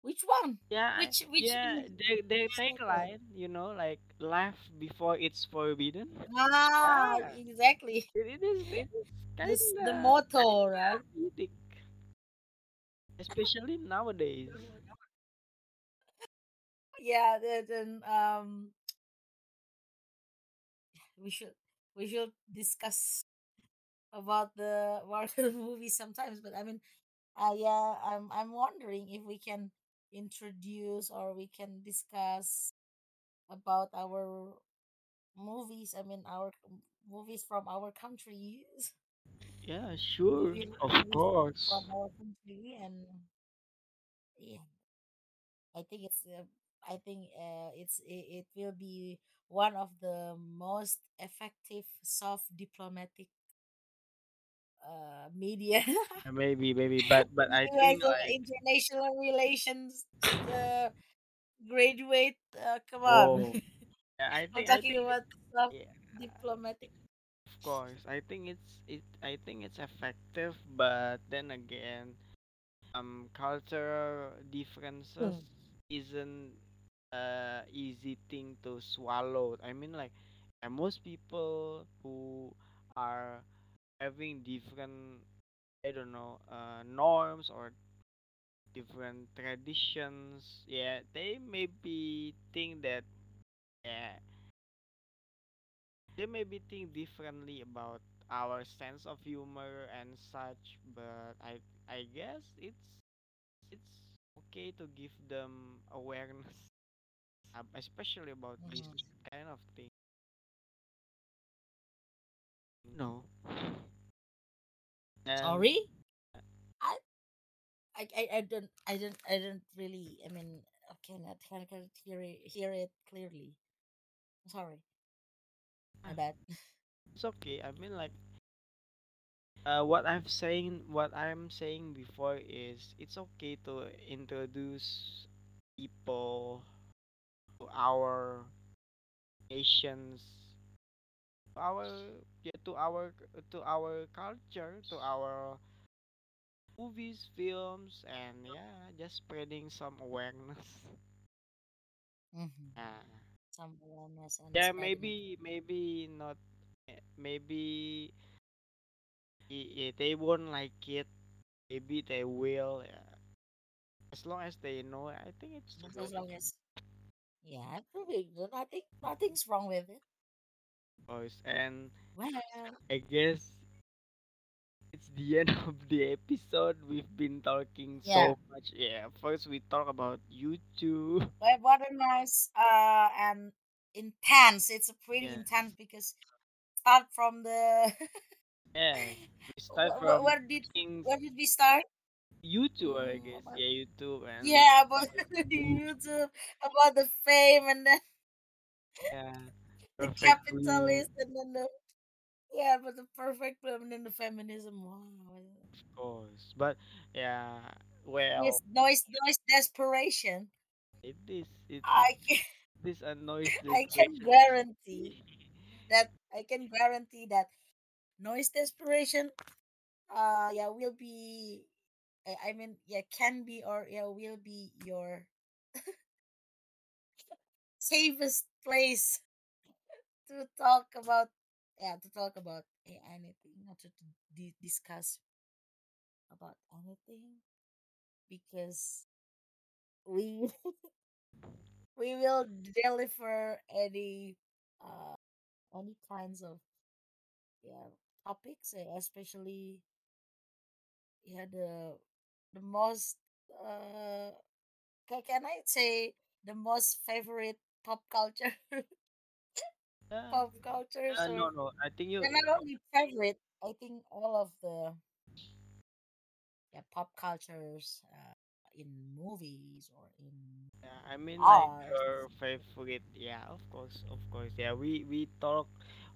which one yeah, which which yeah, their which tagline, you know, like laugh before it's forbidden. Ah, Yeah, exactly. it, it is it is the kinda motto, kinda right? especially nowadays. Yeah, then then, um we should we should discuss about the Marvel <laughs> movie sometimes, but I mean, uh yeah, I'm I'm wondering if we can introduce or we can discuss about our movies, I mean our movies from our countries, Yeah, sure, of movies from course. our country and yeah, I think it's uh, I think uh, it's it, it will be one of the most effective soft diplomatic uh, media <laughs> Maybe, maybe, but but I think like international relations uh, graduate. Uh, come on, oh, yeah, I <laughs> I'm think I talking think about yeah, diplomatic. of course. I think it's it. I think it's effective, but then again, um, cultural differences Hmm. isn't uh easy thing to swallow. I mean, like, most people who are having different, I don't know, uh, norms or different traditions. Yeah, they maybe think that yeah, they maybe think differently about our sense of humor and such. But I I guess it's it's okay to give them awareness, <laughs> especially about this Mhm. kind of thing. No, and Sorry, I, I I I don't I don't I don't really. I mean, I cannot I cannot hear it, hear it clearly. Sorry, my ah, bad. <laughs> it's okay. I mean, like Uh, what I'm saying, what I'm saying before is it's okay to introduce people to our nations, our yeah, to our to our culture, to our movies, films, and yeah, just spreading some awareness. hmm Uh, Some awareness and yeah, maybe maybe not, eh, maybe they won't like it. Maybe they will. Yeah. As long as they know, I think it's as long as yeah, probably nothing nothing's wrong with it. Course. And Well, I guess it's the <laughs> end of the episode. We've been talking Yeah. so much. Yeah, first we talk about YouTube. But what a nice uh and intense. It's a pretty Yeah, intense because start from the yeah. We <laughs> start from where did things where did we start? YouTube, I Mm, guess. about, Yeah, YouTube and yeah, about <laughs> YouTube, about the fame and then yeah, the capitalist and then the yeah, but the perfect blue and the feminism. Wow. of course. But yeah, well, noise, noise, desperation. it is it I <laughs> can, this annoys I can guarantee that <laughs> I can guarantee that noise desperation. Uh, yeah, will be. I I mean, yeah, can be or yeah, will be your <laughs> safest place to talk about. Yeah, to talk about anything, not to, to di- discuss about anything because we <laughs> we will deliver any uh any kinds of yeah topics eh, especially yeah the the most uh can, can i say the most favorite pop culture <laughs> Pop culture uh, no, no. I think you. they're not only favorite i think all of the yeah pop cultures uh, in movies or in Yeah, I mean like your favorite. Yeah, of course, of course. Yeah, we we talk.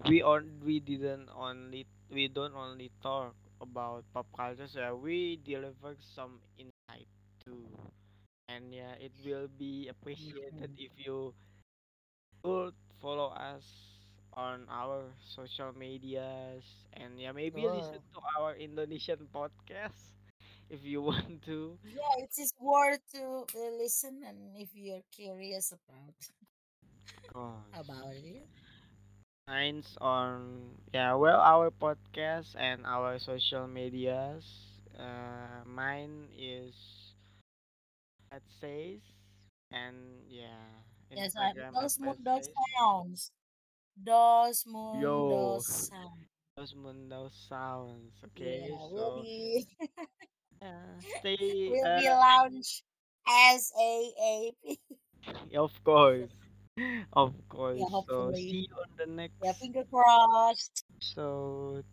We on we didn't only we don't only talk about pop culture. So yeah, we deliver some insight too. And yeah, it will be appreciated Mhm. if you could follow us on our social medias and yeah, maybe listen to our Indonesian podcast <laughs> if you want to. yeah it is worth to uh, listen and if you're curious about <laughs> course. about it Mine's on yeah, well our podcast and our social medias. Uh, mine is at says and yeah, yes uh, dos mundos sounds dos Yo, mundos sounds Los Mundo sounds. Okay, yeah so be <laughs> yeah, <laughs> stay. will Uh, be launched as a a of course, of yeah course. So hopefully see you on the next. yeah finger crossed episode.